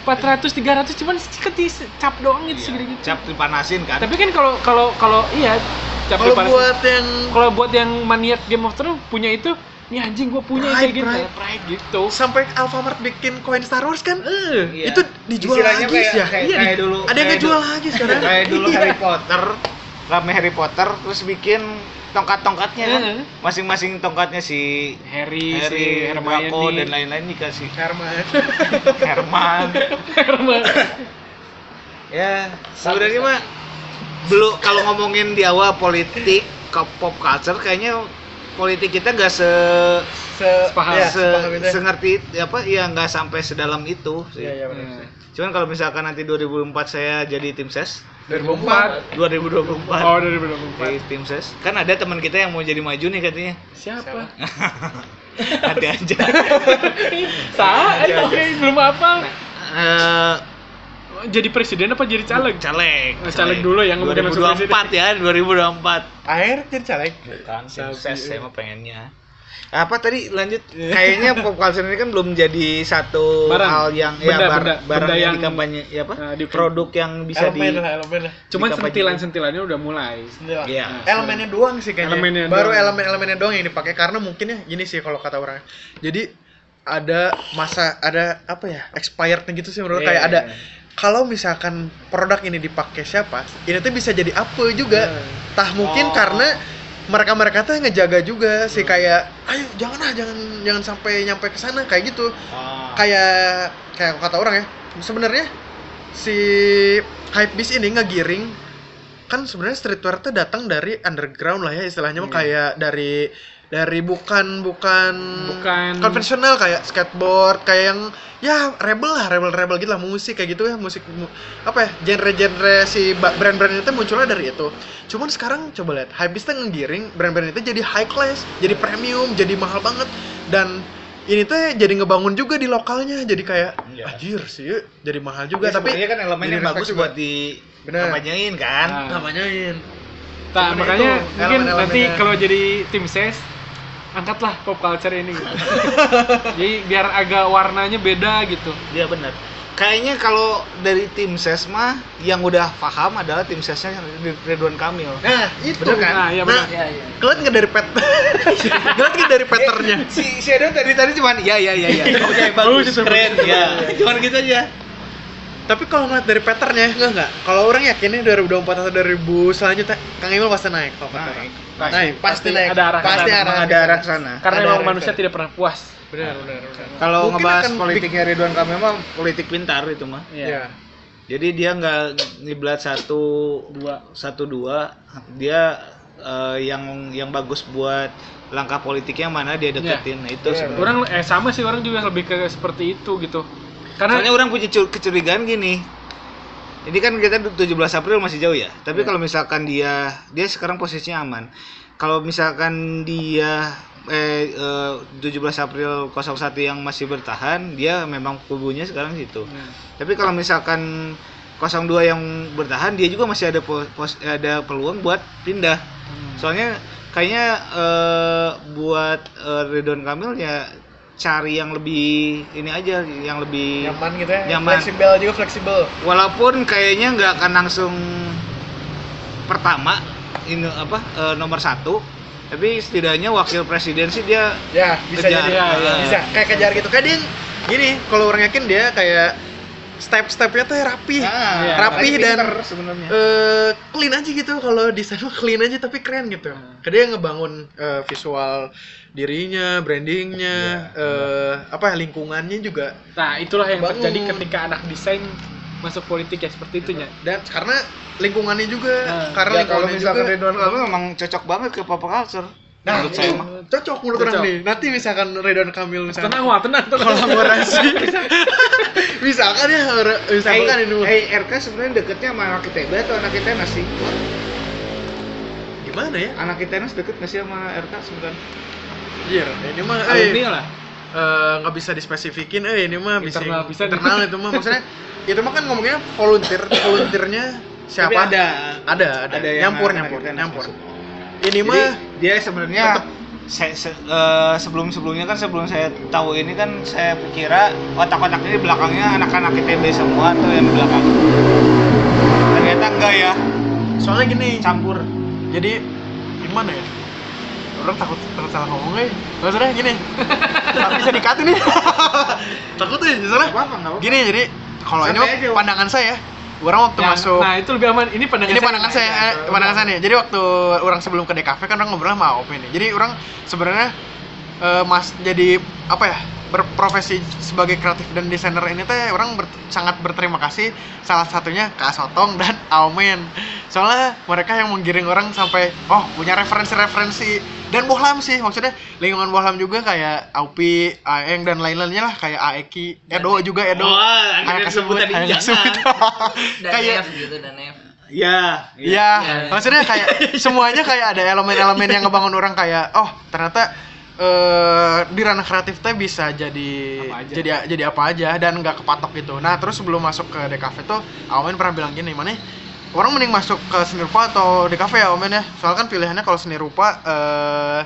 400 300 cuman sedikit cap doang gitu segini gitu. Cap dipanasin kan? Tapi kan kalau kalau kalau iya cap kalau buat yang kalau buat yang maniak Game of Thrones punya itu, nih anjing gua punya Pride, kayak gitu. pride. Pride gitu. sampai Alfamart bikin koin Star Wars kan Eh, Iya. itu dijual Istilahnya lagi kayak, ya kayak, Iya, kayak dulu. ada yang ngejual dulu- lagi sekarang Kayak dulu Iya. Harry Potter, rame Harry Potter terus bikin tongkat-tongkatnya kan. Masing-masing tongkatnya si Harry, si Harry, Hermione, Draco dan lain-lain dikasih Herman [laughs] Herman. Hermione. [laughs] ya, sebenarnya mah belum kalau ngomongin di awal politik ke pop culture kayaknya politik kita nggak se se Sepaham. ya, se, sepaham itu. sengerti apa ya nggak sampai sedalam itu sih. Iya, iya, benar Hmm. sih. Cuman kalau misalkan nanti 2004 saya jadi tim ses 2004 2024 Oh, dari 2004. jadi tim ses. Kan ada teman kita yang mau jadi maju nih katanya. Siapa? ada [laughs] aja. [laughs] Salah, eh, oke, belum apa. Eh, Jadi presiden apa jadi caleg? caleg Oh, caleg dulu yang ngomongin langsung 2024 ya 2024 akhir jadi caleg. Bukan tim Sabi, ses eh. saya mah pengennya apa tadi lanjut kayaknya [laughs] pop culture ini kan belum jadi satu Barang. hal yang Benda, ya bar- benda, barang benda yang, yang, di kampanye ya apa eh, di- produk yang bisa elemen di lah elemen lah Cuman Di kampanye. sentilan-sentilannya udah mulai. Sendiri lah. Iya. elemennya doang sih kayaknya Elemennya baru doang. elemen-elemennya doang yang dipakai karena mungkin ya gini sih kalau kata orang jadi ada masa ada apa ya expired gitu sih menurut Iya, kayak ada iya. kalau misalkan produk ini dipakai siapa ini tuh bisa jadi apa juga tah mungkin Oh. karena mereka mereka tuh ngejaga juga sih kayak ayo jangan ah jangan jangan sampai nyampe ke sana kayak gitu. Ah. kayak kayak kata orang ya sebenarnya si hype beast ini ngegiring kan sebenarnya streetwear tuh datang dari underground lah ya istilahnya mah kayak dari dari bukan bukan Bukan- konvensional kayak skateboard kayak yang ya rebel lah rebel rebel gitu lah musik kayak gitu ya musik mu- apa ya genre-genre si ba- brand-brand itu munculnya dari itu cuman sekarang coba lihat hypebeast tuh ngegiring brand-brand itu jadi high class jadi premium jadi mahal banget dan ini tuh jadi ngebangun juga di lokalnya jadi kayak Iya. anjir sih jadi mahal juga Ya, tapi sebenarnya kan elemen yang bagus juga. buat di Bener. kampanyein kan Nah. namanyain Nah, Sebenarnya makanya itu mungkin nanti kalau jadi tim ses angkatlah pop culture ini gitu. [laughs] Jadi biar agak warnanya beda gitu. Iya benar. Kayaknya kalau dari tim ses mah yang udah paham adalah tim sesnya Ridwan Kamil. nah itu Bener kan? Nah, iya nah benar. Iya, iya. kalian nggak dari pet [laughs] kalian nggak dari patternnya Si si Edo tadi tadi cuman ya ya ya ya. [laughs] Oke bagus keren ya. Cuman gitu aja. Tapi kalau ngeliat dari patternnya, enggak enggak. Kalau orang yakinnya 2024 atau 2000 selanjutnya, Kang Emil pasti naik kalau kata orang. Naik. Pasti, Naik, pasti, pasti naik. ada arah ke pasti sana. arah Emang ada arah ke sana. Karena Ada memang manusia tidak pernah puas. Benar, benar, benar. Kalau ngebahas politiknya Ridwan Kamil mah politik pintar itu mah. Iya. Jadi dia nggak ngiblat satu Dua. satu dua. Dia eh, yang yang bagus buat langkah politiknya mana dia deketin. Nah, itu Iya, sebenarnya. Orang eh sama sih orang juga lebih ke seperti itu gitu. Karena Soalnya orang punya cu- kecurigaan gini. Ini kan kita 17 April masih jauh ya. Tapi kalau misalkan dia dia sekarang posisinya aman. Kalau misalkan dia eh, eh 17 April 01 yang masih bertahan, dia memang kubunya sekarang situ. Tapi kalau misalkan 02 yang bertahan, dia juga masih ada pos, pos- ada peluang buat pindah. Soalnya kayaknya eh, buat eh, Ridwan Kamil ya cari yang lebih ini aja, yang lebih Nyaman gitu ya. Nyaman. Fleksibel juga fleksibel. walaupun kayaknya nggak akan langsung pertama ini apa eh, nomor satu tapi setidaknya wakil presiden sih dia Ya, bisa Kejar. jadi. Ya, ya. Bisa kayak kejar gitu. Kayak dia gini, kalau orang yakin dia kayak step-stepnya tuh rapi. Ah, rapi tapi dan sebenarnya eh clean aja gitu kalau desain clean aja tapi keren gitu. Kayak dia ngebangun eh, visual dirinya, brandingnya, eh apa ya lingkungannya juga. nah itulah yang Bangun. terjadi ketika anak desain masuk politik ya seperti itunya. Dan karena lingkungannya juga, Nah, karena ya, kalau lingkungannya misalkan juga. Ridwan Kamil memang cocok banget ke pop culture Nah, menurut saya mah cocok menurut Cocok. orang nih. Nanti misalkan Ridwan Kamil misalkan Tenang wah, tenang, tenang. kolaborasi. [laughs] misalkan ya, misalkan ini mah. hey, RK sebenarnya deketnya sama anak ITB atau anak ITENAS sih? gimana ya? Anak ITENAS deket nggak sih sama RK sebenarnya? Iya, ini mah eh, Alumni lah. eh, nggak bisa dispesifikin eh ini mah bisa Internal bisa. internal itu mah maksudnya itu mah kan ngomongnya volunteer volunteernya siapa Tapi ada ada ada, ada yang nyampur nyampur nyampur. Ini mah dia sebenarnya saya, se- eh, sebelum-sebelumnya kan sebelum saya tahu ini kan saya kira otak-otaknya di belakangnya anak-anak ITB semua tuh yang belakang. Ternyata enggak ya, soalnya gini campur. jadi gimana ya orang takut takut salah ngomong eh maksudnya gini [laughs] nggak bisa dikatin nih [laughs] takut ya apa-apa. gini jadi kalau ini pandangan saya orang waktu Yang- masuk Nah, itu lebih aman. Ini pandangan ini saya. pandangan saya, eh, pandangan saya nih. Jadi waktu orang sebelum ke DKV kan orang ngobrol sama Op ini. Jadi orang sebenarnya eh, mas jadi apa ya berprofesi sebagai kreatif dan desainer ini teh orang ber- sangat berterima kasih salah satunya ke Asotong dan [laughs] Aumen soalnya mereka yang menggiring orang sampai oh punya referensi-referensi dan Bohlam sih maksudnya lingkungan Bohlam juga kayak Aupi, Aeng dan lain-lainnya lah kayak Aeki, Edo juga Edo Oh, akhirnya Ayak disebut tadi, ayak jangan. [laughs] disebut. Dan kayak F gitu dan F. Ya, Iya, Iya. maksudnya kayak semuanya kayak ada elemen-elemen yang ngebangun orang kayak oh ternyata eh di ranah kreatif teh bisa jadi jadi jadi apa aja dan nggak kepatok gitu. Nah terus sebelum masuk ke DKV tuh Awen pernah bilang gini mana orang mending masuk ke seni rupa atau DKV ya Omen ya soalnya kan pilihannya kalau seni rupa eh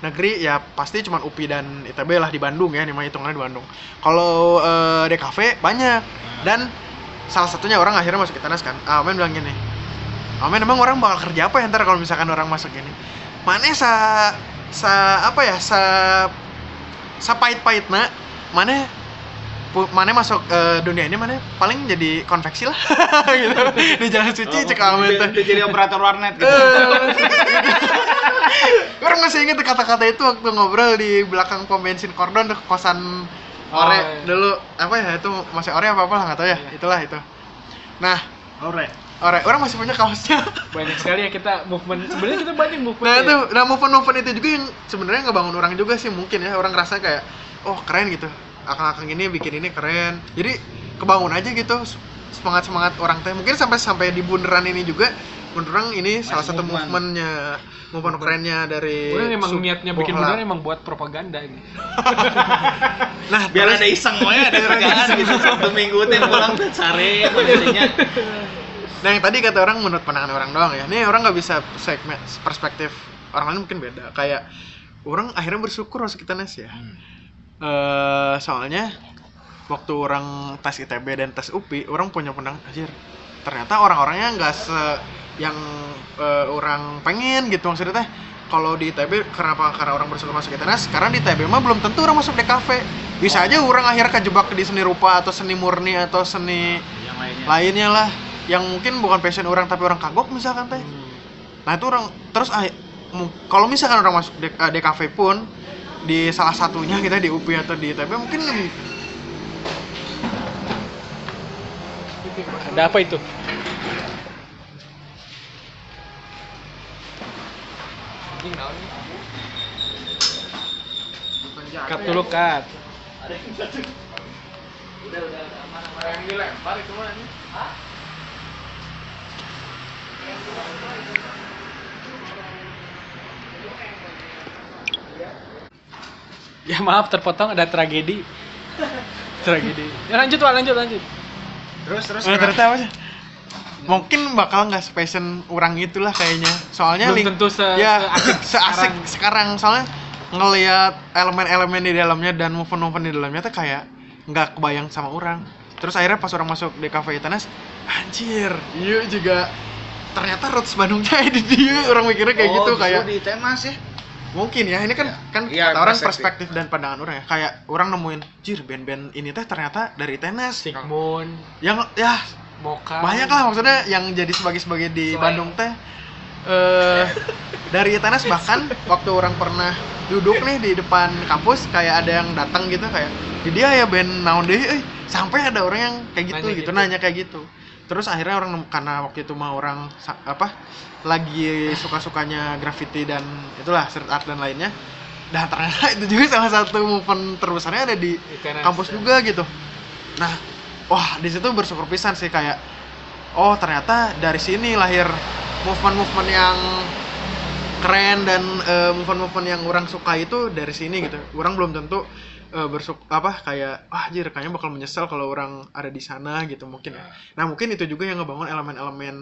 negeri ya pasti cuma UPI dan ITB lah di Bandung ya, nih mah hitungannya di Bandung. Kalau eh, DKV banyak dan salah satunya orang akhirnya masuk ITENAS kan. Amen bilang gini. Amen emang orang bakal kerja apa ya ntar kalau misalkan orang masuk gini? Mana sa sa apa ya sa sa pahit nak mana mana masuk eh, dunia ini mana paling jadi konveksi lah [laughs] gitu di jalan suci Oh, cek teh. Dia jadi operator warnet gitu. [laughs] Orang masih inget kata-kata itu waktu ngobrol di belakang pom bensin kordon tuh kosan Oh, Ore iya. dulu apa ya itu masih Ore apa apa lah nggak tahu ya itulah itu nah Ore. Ore orang masih punya kaosnya. [laughs] Banyak sekali ya kita movement. Sebenarnya kita banyak movement nah ya. itu nah movement movement itu juga yang sebenarnya ngebangun orang juga sih mungkin ya. Orang ngerasa kayak oh keren gitu. Akang-akang ini bikin ini keren. Jadi kebangun aja gitu. Semangat semangat orang teh. Mungkin sampai sampai di bundaran ini juga bundaran ini salah satu movement. movementnya movement kerennya dari Orang emang niatnya bikin beneran emang buat propaganda gitu. [laughs] nah Biar terus- ada iseng we [laughs] ada kerjaan gitu Sabtu Minggu teh pulang sare maksudnya. Nah yang tadi kata orang menurut pandangan orang doang ya. Ini orang nggak bisa segmen perspektif orang lain mungkin beda. Kayak orang akhirnya bersyukur masuk ITENAS ya. Eh soalnya waktu orang tes ITB dan tes UPI, orang punya pandangan anjir. Ternyata orang-orangnya nggak se yang eh, orang pengen gitu maksudnya teh. Kalau di ITB kenapa karena orang bersyukur masuk ITENAS? Karena di ITB mah belum tentu orang masuk DKV. Bisa aja orang akhirnya kejebak di seni rupa atau seni murni atau seni Yang lainnya. lainnya lah yang mungkin bukan passion orang tapi orang kagok misalkan teh nah itu orang terus ah, kalau misalkan orang masuk D- eh, DKV pun di salah satunya kita di UPI atau di ITB mungkin lebih Ada apa itu? Cut dulu cut. Ya maaf terpotong ada tragedi. tragedi. Ya lanjut Wak, lanjut lanjut. Terus terus nah, kenapa? ternyata apa sih? mungkin bakal nggak spassion orang itulah kayaknya soalnya Belum tentu se- ya seasik [laughs] seasik sekarang soalnya ngelihat elemen-elemen di dalamnya dan movement-movement di dalamnya tuh kayak nggak kebayang sama orang terus akhirnya pas orang masuk DKV Itanas anjir iya juga ternyata roots Bandungnya di dia orang mikirnya kayak Oh, gitu kayak di Tenas ya. mungkin ya ini kan kan Iya, kata orang perspektif. perspektif dan pandangan orang ya kayak orang nemuin jir band-band ini teh ternyata dari tenis Sigmund, yang ya Moka. banyak lah maksudnya yang jadi sebagai sebagai di Bandung teh eh dari tenis bahkan waktu orang pernah duduk nih di depan kampus kayak ada yang datang gitu kayak di dia ya band naon deh eh sampai ada orang yang kayak gitu Nanya gitu, gitu. nanya kayak gitu terus akhirnya orang karena waktu itu mah orang apa lagi suka-sukanya graffiti dan itulah street art dan lainnya dan ternyata itu juga salah satu movement terbesarnya ada di kampus juga gitu. Nah wah di situ bersyukur pisan sih kayak oh ternyata dari sini lahir movement-movement yang keren dan eh, movement-movement yang orang suka itu dari sini gitu. Orang belum tentu eh, bersuk apa kayak wah anjir kayaknya bakal menyesal kalau orang ada di sana gitu mungkin ya. Nah, mungkin itu juga yang ngebangun elemen-elemen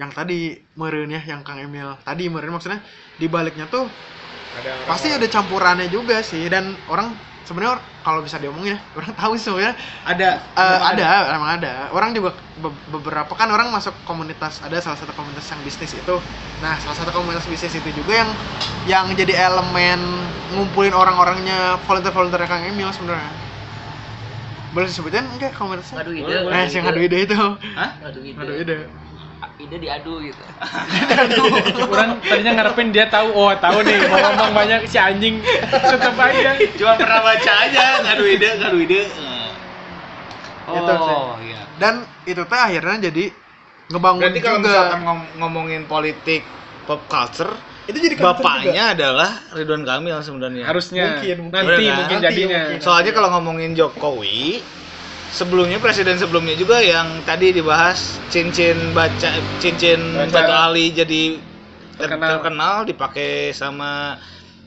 yang tadi meren ya yang Kang Emil tadi meren maksudnya di baliknya tuh pasti ada campurannya juga sih dan orang sebenarnya kalau bisa diomongin ya [laughs] orang tahu sih sebenarnya Ada Eh, ada, emang ada. Orang juga be- beberapa kan orang masuk komunitas ada salah satu komunitas yang bisnis itu. Nah, salah satu komunitas bisnis itu juga yang yang jadi elemen ngumpulin orang-orangnya volunteer-volunteer Kang Emil sebenarnya. Boleh disebutin enggak komunitasnya? Ngadu ide. Eh, si ngadu ide itu. Hah? Ngadu ide. Ngadu ide. Ide diadu gitu. [laughs] Orang tadinya ngarepin dia tahu, oh tahu nih mau ngomong banyak si anjing tetap aja. Cuma pernah baca aja, ngadu ide, ngadu ide. Oh, iya. Dan itu teh akhirnya jadi ngebangun Berarti kalau juga. misalkan ngom- ngomongin politik pop culture, itu jadi culture juga. bapaknya adalah Ridwan Kamil sebenarnya. Harusnya Mungkin, mungkin. nanti Bener kan? mungkin Nanti jadinya. mungkin. Soalnya kalau ngomongin Jokowi, sebelumnya presiden sebelumnya juga yang tadi dibahas cincin baca cincin Baca. batu ali jadi ter- Terkenal. terkenal, dipakai sama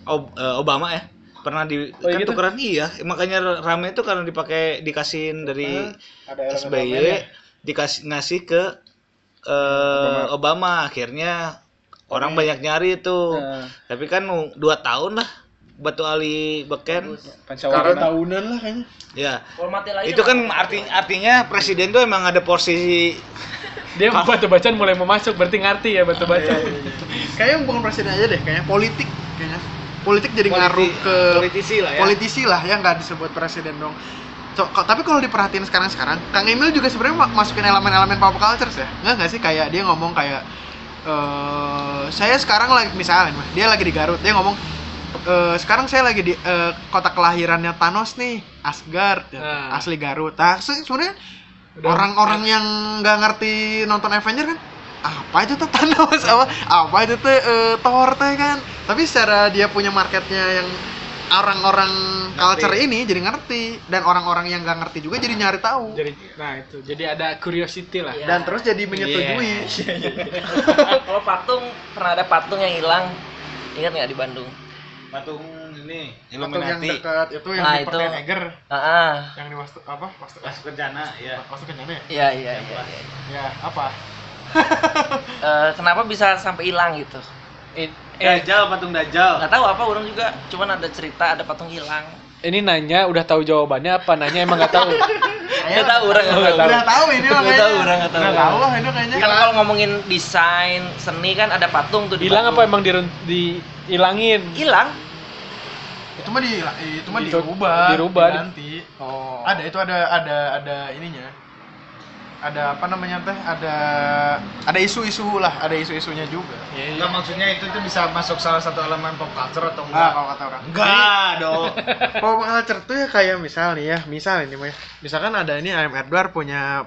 Ob- eh, Obama ya pernah di Oh, kan gitu? tukeran iya makanya rame itu karena dipakai dikasihin dari Ada SBY dikasih ngasih ke eh, Obama. akhirnya orang banyak nyari tuh Nah, tapi kan dua tahun lah batu ali beken. Pancawarna. tahunan lah kayaknya. Ya. Kalau mati lagi itu kan arti artinya presiden tuh emang ada posisi [laughs] Dia batu bacaan mulai mau masuk, berarti ngerti ya batu bacaan. kayaknya bukan presiden aja deh kayaknya politik kayaknya. Politik jadi Politi- ngaruh ke politisi lah ya. politisi lah ya nggak disebut presiden dong. So, tapi kalau diperhatiin sekarang-sekarang, Kang Emil juga sebenarnya ma- masukin elemen-elemen pop culture ya. Nggak nggak sih? Kayak dia ngomong kayak eh saya sekarang lagi misalnya dia lagi di Garut, dia ngomong eh sekarang saya lagi di eh, kota kelahirannya Thanos nih, Asgard, ya, Ah. asli Garut. Nah, se- sebenarnya orang-orang yang nggak ngerti nonton Avenger kan apa itu tuh Thanos apa apa itu tuh eh, Thor teh kan tapi secara dia punya marketnya yang orang-orang culture ini jadi ngerti dan orang-orang yang nggak ngerti juga jadi nyari tahu Jadi, nah itu, jadi ada curiosity lah. Iya. dan terus jadi menyetujui [laughs] Kalau patung pernah ada patung yang hilang. Ingat nggak di Bandung? Patung ini Atau yang Illuminati dekat itu yang Nah, di itu. Permen Eger Ah, ah. yang di Wastu apa Wastu masuk kencana ya Wastu Kencana ya Iya, iya, iya. iya. ya apa [laughs] Eh, kenapa bisa sampai hilang gitu? Eh, eh, Dajjal patung Dajjal Nggak tahu apa orang juga. Cuman ada cerita ada patung hilang. ini nanya udah tahu jawabannya apa nanya emang nggak tahu. [laughs] Nggak tahu orang nggak tahu. udah tahu ini Nggak makanya tahu, orang nggak tahu. tahu lah ini kayaknya Kan kalau ngomongin desain seni kan ada patung tuh di Hilang apa Bandung. emang dirun- dihilangin? Hilang. itu mah di itu mah Itu dirubah dirubah, di- diganti Oh. ada itu ada ada ada ininya ada apa namanya teh ada ada isu-isu lah ada isu-isunya juga Iya, iya. Enggak maksudnya itu tuh bisa masuk salah satu elemen pop culture atau ah enggak? kalau kata orang Enggak dong. [laughs] pop culture tuh ya kayak misal nih ya misal ini mah ya. misalkan ada ini ayam Edward punya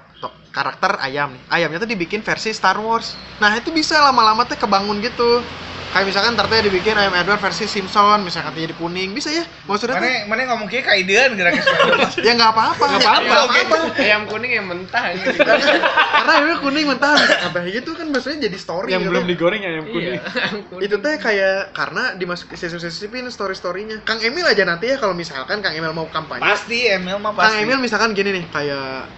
karakter ayam nih ayamnya tuh dibikin versi Star Wars nah itu bisa lama-lama tuh kebangun gitu kayak misalkan ntar tuh dibikin ayam Edward versi Simpson misalkan jadi kuning bisa ya maksudnya Mana mana ngomong kayak kaidean gerak [laughs] ya nggak apa-apa Nggak apa-apa. Nggak apa-apa Ayam kuning yang mentah gitu. karena ayamnya kuning mentah apa gitu kan maksudnya jadi story yang gitu. belum digoreng ya yang kuning. itu teh kayak karena dimasukin sisip-sisipin story storynya Kang Emil aja nanti ya kalau misalkan Kang Emil mau kampanye Pasti Emil mah Kang pasti. Emil misalkan gini nih kayak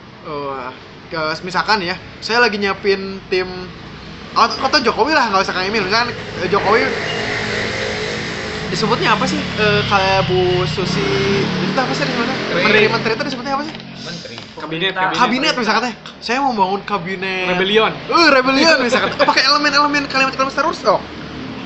ke- misalkan ya saya lagi nyiapin tim oh, atau Jokowi lah nggak usah Kang Emil. Misalkan eh, Jokowi disebutnya apa sih? Eh, kayak Bu Susi itu apa sih disebutnya? Menteri. Menteri itu disebutnya apa sih? Menteri. Kabinet, kabinet. Misalkan teh saya mau bangun kabinet. Rebellion. Eh, rebellion misalkan. Oh, pakai elemen-elemen kalimat-kalimat Star Wars. Oh,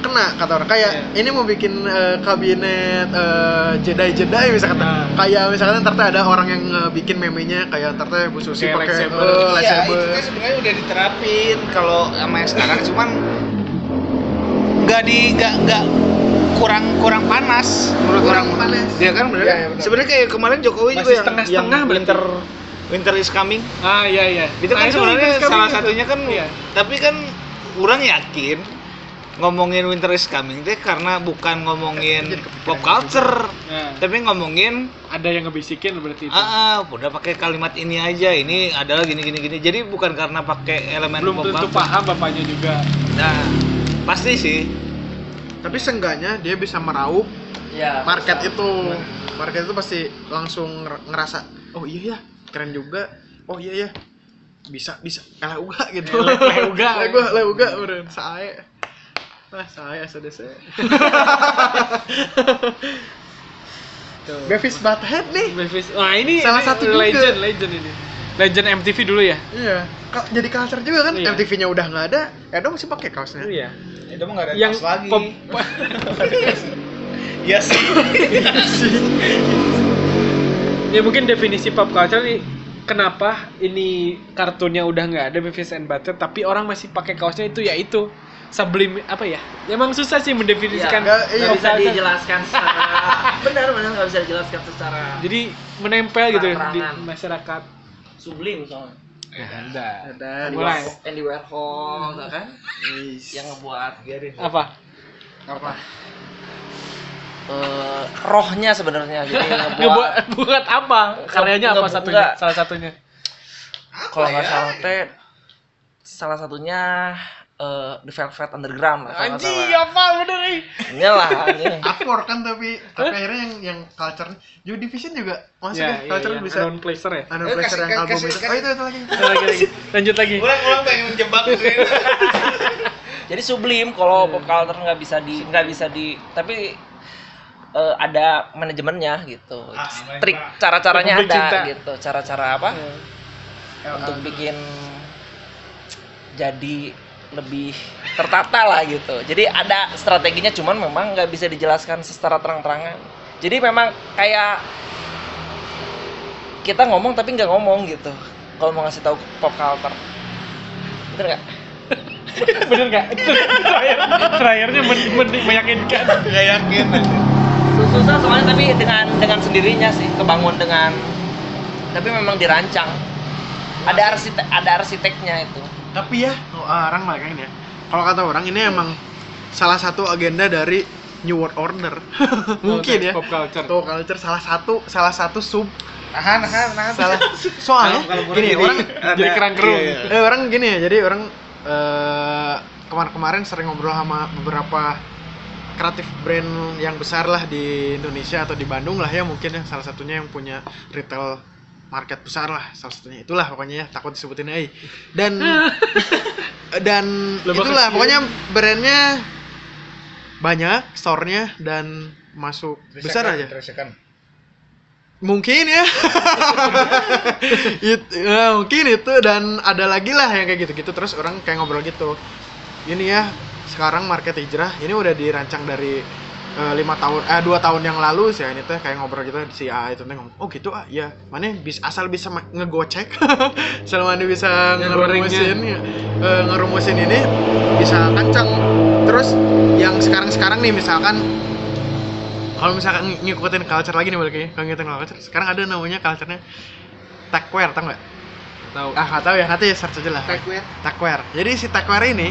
kena kata orang. Kayak ini mau bikin eh, kabinet eh, Jedi-Jedi misalkan. Nah. Kayak misalkan ntar tuh ada orang yang eh, bikin memenya kayak ntar tuh Bu Susi Pakai pakai lightsaber. eh, Iya, itu lightsaber. tuh sebenarnya udah diterapin kalau sama yang sekarang cuman nggak di nggak nggak kurang kurang panas menurut Kurang orang panas. Iya kan bener Iya, kan? iya, benar. sebenarnya kayak kemarin Jokowi Masih juga yang yang setengah-setengah berarti. winter winter is coming Ah iya iya. itu kan Nah, sebenarnya Winter is salah satunya kan Iya. tapi kan kurang yakin ngomongin winter is coming teh karena bukan ngomongin pop culture Nah, tapi ngomongin ada yang ngebisikin berarti itu. ah, ah udah pakai kalimat ini aja ini adalah gini gini gini jadi bukan karena pakai elemen Belum pop tentu culture. paham bapaknya juga. nah pasti sih Tapi seenggaknya dia bisa meraup Ya. market itu. Market itu pasti langsung nger- ngerasa, "Oh iya ya, keren juga. Oh iya ya. Bisa bisa kalah uga gitu." Leh uga. [laughs] Leh uga beureun sae. Wah, saya SDC. Tuh. [laughs] Beavis Butthead nih. Beavis. Wah ini Salah ini satu juga. legend, legend ini. Legend MTV dulu ya. Iya. Ka- jadi culture juga kan. Iya. MTV-nya udah nggak ada. Edo masih pakai kaosnya. Iya. itu mah nggak ada Yang kaos lagi pop- [laughs] Iya sih [laughs] ya mungkin definisi pop culture nih kenapa ini kartunnya udah nggak ada Beavis and Butthead tapi orang masih pakai kaosnya itu ya itu sublim apa ya emang susah sih mendefinisikan Nggak, Nggak iya. bisa dijelaskan secara benar benar nggak bisa dijelaskan secara jadi menempel gitu di Terang-terangan. masyarakat sublim soalnya. ada Ada. Andy Mulai. Warhol- Andy Warhol tau kan yang ngebuat apa apa? eh, rohnya sebenarnya jadi [laughs] ngebuat ngebuat buat apa karyanya apa satunya enggak. salah satunya kalau nggak salah teh salah satunya eh, The Velvet Underground lah salah. apa bener nih Ini lah. Upward [laughs] kan tapi tapi akhirnya yang yang culture Joy Division juga masuk ya, ya, iya, culture iya. bisa Unknown Placer ya Unknown Eh, Pleasure yang album itu. Oh itu itu lagi. Lanjut lagi ulang ulang pengen menjebak [laughs] Jadi sublim kalau pop culture nggak bisa di nggak bisa di tapi eh, ada manajemennya gitu. Ah, Trik cara-caranya ada cinta. gitu. Cara-cara apa? Untuk bikin jadi lebih tertata lah gitu. Jadi ada strateginya cuman memang nggak bisa dijelaskan secara terang-terangan. Jadi memang kayak kita ngomong tapi nggak ngomong gitu. Kalau mau ngasih tahu pop culture. Bener nggak? [laughs] Bener nggak? Terakhir, terakhirnya men- men- meyakinkan. Nggak yakin. susah soalnya tapi dengan dengan sendirinya sih kebangun dengan tapi memang dirancang ada arsitek ada arsiteknya itu Tapi ya, oh, orang lah kan ya. Kalau kata orang ini emang salah satu agenda dari New World Order. [laughs] Mungkin ya. Pop culture. Pop culture salah satu salah satu sub Nahan, nahan, nahan. salah [laughs] soalnya gini orang [laughs] Jadi kerang kerung. Iya, iya. eh, orang gini ya jadi orang eh, kemarin-kemarin sering ngobrol sama beberapa kreatif brand yang besar lah di Indonesia atau di Bandung lah ya mungkin ya salah satunya yang punya retail market besar lah salah satunya. Itulah pokoknya ya takut disebutin AI dan [laughs] dan Lebih itulah kecil. pokoknya brandnya banyak store-nya dan masuk besar aja. mungkin ya. [laughs] It- ya, mungkin itu dan ada lagi lah yang kayak gitu-gitu. Terus orang kayak ngobrol gitu. Ini ya sekarang market hijrah. Ini udah dirancang dari eh, lima tahun eh dua tahun yang lalu sih ini tuh kayak ngobrol gitu si A itu ngomong oh gitu ah ya mana bisa asal bisa ngegocek [laughs] asal mana bisa ngerumusin ya, eh, ngerumusin ini bisa kencang terus yang sekarang sekarang nih misalkan kalau misalkan ng- ngikutin culture lagi nih balik lagi kalau ngikutin culture sekarang ada namanya culture-nya techwear tau nggak? Tahu. ah nggak tahu ya nanti search aja lah. Techwear. techwear jadi si techwear ini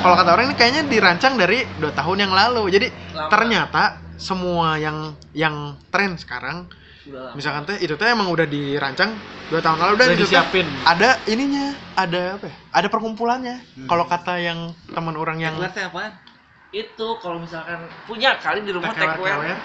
kalau kata orang ini kayaknya dirancang dari dua tahun yang lalu jadi Lama. ternyata semua yang yang tren sekarang Udah lama. misalkan teh itu teh emang udah dirancang dua tahun lalu dan Udah itu teh disiapin. ada ininya ada apa ya? ada perkumpulannya kalau kata yang teman orang yang itu kalau misalkan punya kali di rumah techwear techwear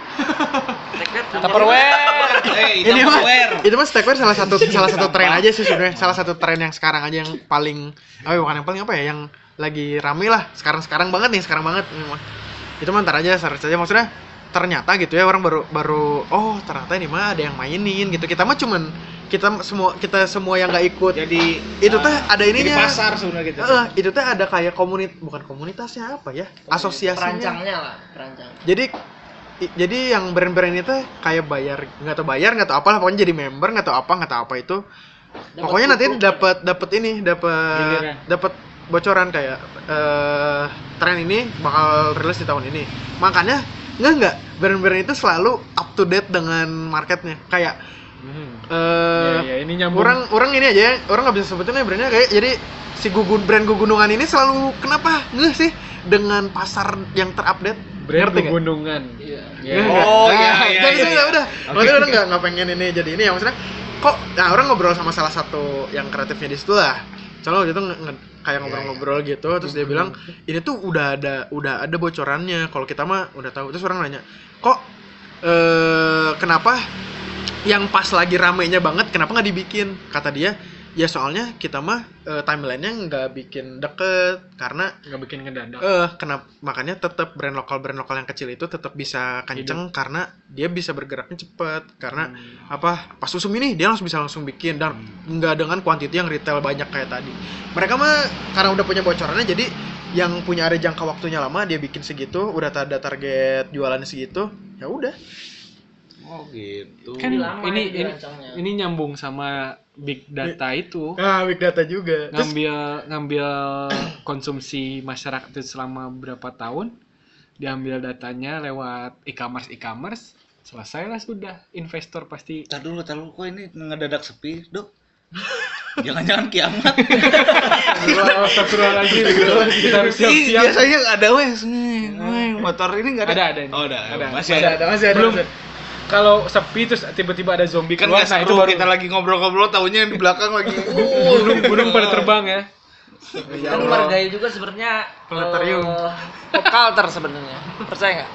techwear punya. Tupperware. [laughs] Eh, ini mah itu mah techwear salah satu salah satu tren aja sih sebenarnya salah satu tren yang sekarang aja yang paling oh bukan yang paling apa ya yang lagi rame lah. Sekarang sekarang banget nih sekarang banget. Mah. itu mah ntar aja search aja. Maksudnya ternyata gitu ya orang baru baru oh ternyata ini mah ada yang mainin gitu. Kita mah cuman kita semua kita semua yang nggak ikut Jadi Itu teh ah, ada jadi ininya. pasar sebenarnya gitu. Eh, itu teh ada kayak komunit bukan komunitasnya apa ya asosiasinya. perancangnya lah perancang. Jadi i- jadi yang brand-brand itu kayak bayar nggak tahu bayar nggak tahu apa lah pokoknya jadi member nggak tahu apa nggak tahu apa itu. Pokoknya nanti dapat dapat ini dapat dapat bocoran kayak eh tren ini bakal rilis di tahun ini. Makanya nggak nggak. Brand-brand itu selalu up to date dengan marketnya. Kayak Hmm. eh Ya, ya, ini nyambung. orang orang ini aja ya, orang nggak bisa sebutin ya brandnya. Kayak jadi si gugun brand gugunungan ini selalu kenapa? Nggak sih? Dengan pasar yang terupdate. Brand Ngerti pegunungan. iya. Ya. Oh, iya, Nah, iya, jadi iya, ya iya. udah. Maksudnya orang nggak nggak pengen ini jadi ini ya. Maksudnya kok nah orang ngobrol sama salah satu yang kreatifnya di situ lah Soalnya waktu itu nge- nge- kayak ngobrol-ngobrol gitu terus dia bilang ini tuh udah ada udah ada bocorannya. Kalau kita mah udah tahu. Terus orang nanya kok eh kenapa yang pas lagi ramenya banget kenapa nggak dibikin? Kata dia ya soalnya kita mah eh, timelinenya nggak bikin deket karena nggak bikin ngedadak. eh kenapa makanya tetap brand lokal brand lokal yang kecil itu tetap bisa kenceng karena dia bisa bergeraknya cepet. Karena apa? Pas usum ini dia langsung bisa langsung bikin dan nggak dengan kuantiti yang retail banyak kayak tadi. Mereka mah karena udah punya bocorannya jadi yang punya ada jangka waktunya lama dia bikin segitu udah ada target jualannya segitu ya udah Oh gitu. kan lama ini ya ini ini nyambung sama big data itu nah big data juga Terus, ngambil ngambil [clears throat] konsumsi masyarakat itu selama berapa tahun diambil datanya lewat e-commerce e-commerce selesai lah sudah investor pasti Tar dulu, tar dulu kok ini ngedadak sepi, Dok. [laughs] Jangan-jangan kiamat. Astagfirullahaladzim kita harus siap-siap biasanya ada wes nih. Motor ini enggak ada. Ada, ada ini. Oh, ada. Ada. Masih ada. ada masih ada belum masih ada. Kalau sepi terus tiba-tiba ada zombie Kan keluar nggak nah itu baru kita lagi ngobrol-ngobrol tahunya yang di belakang lagi. [laughs] gunung gunung pada terbang ya. Kan menghargai juga sebenarnya Planetarium. eh, pop culture sebenarnya. Percaya nggak?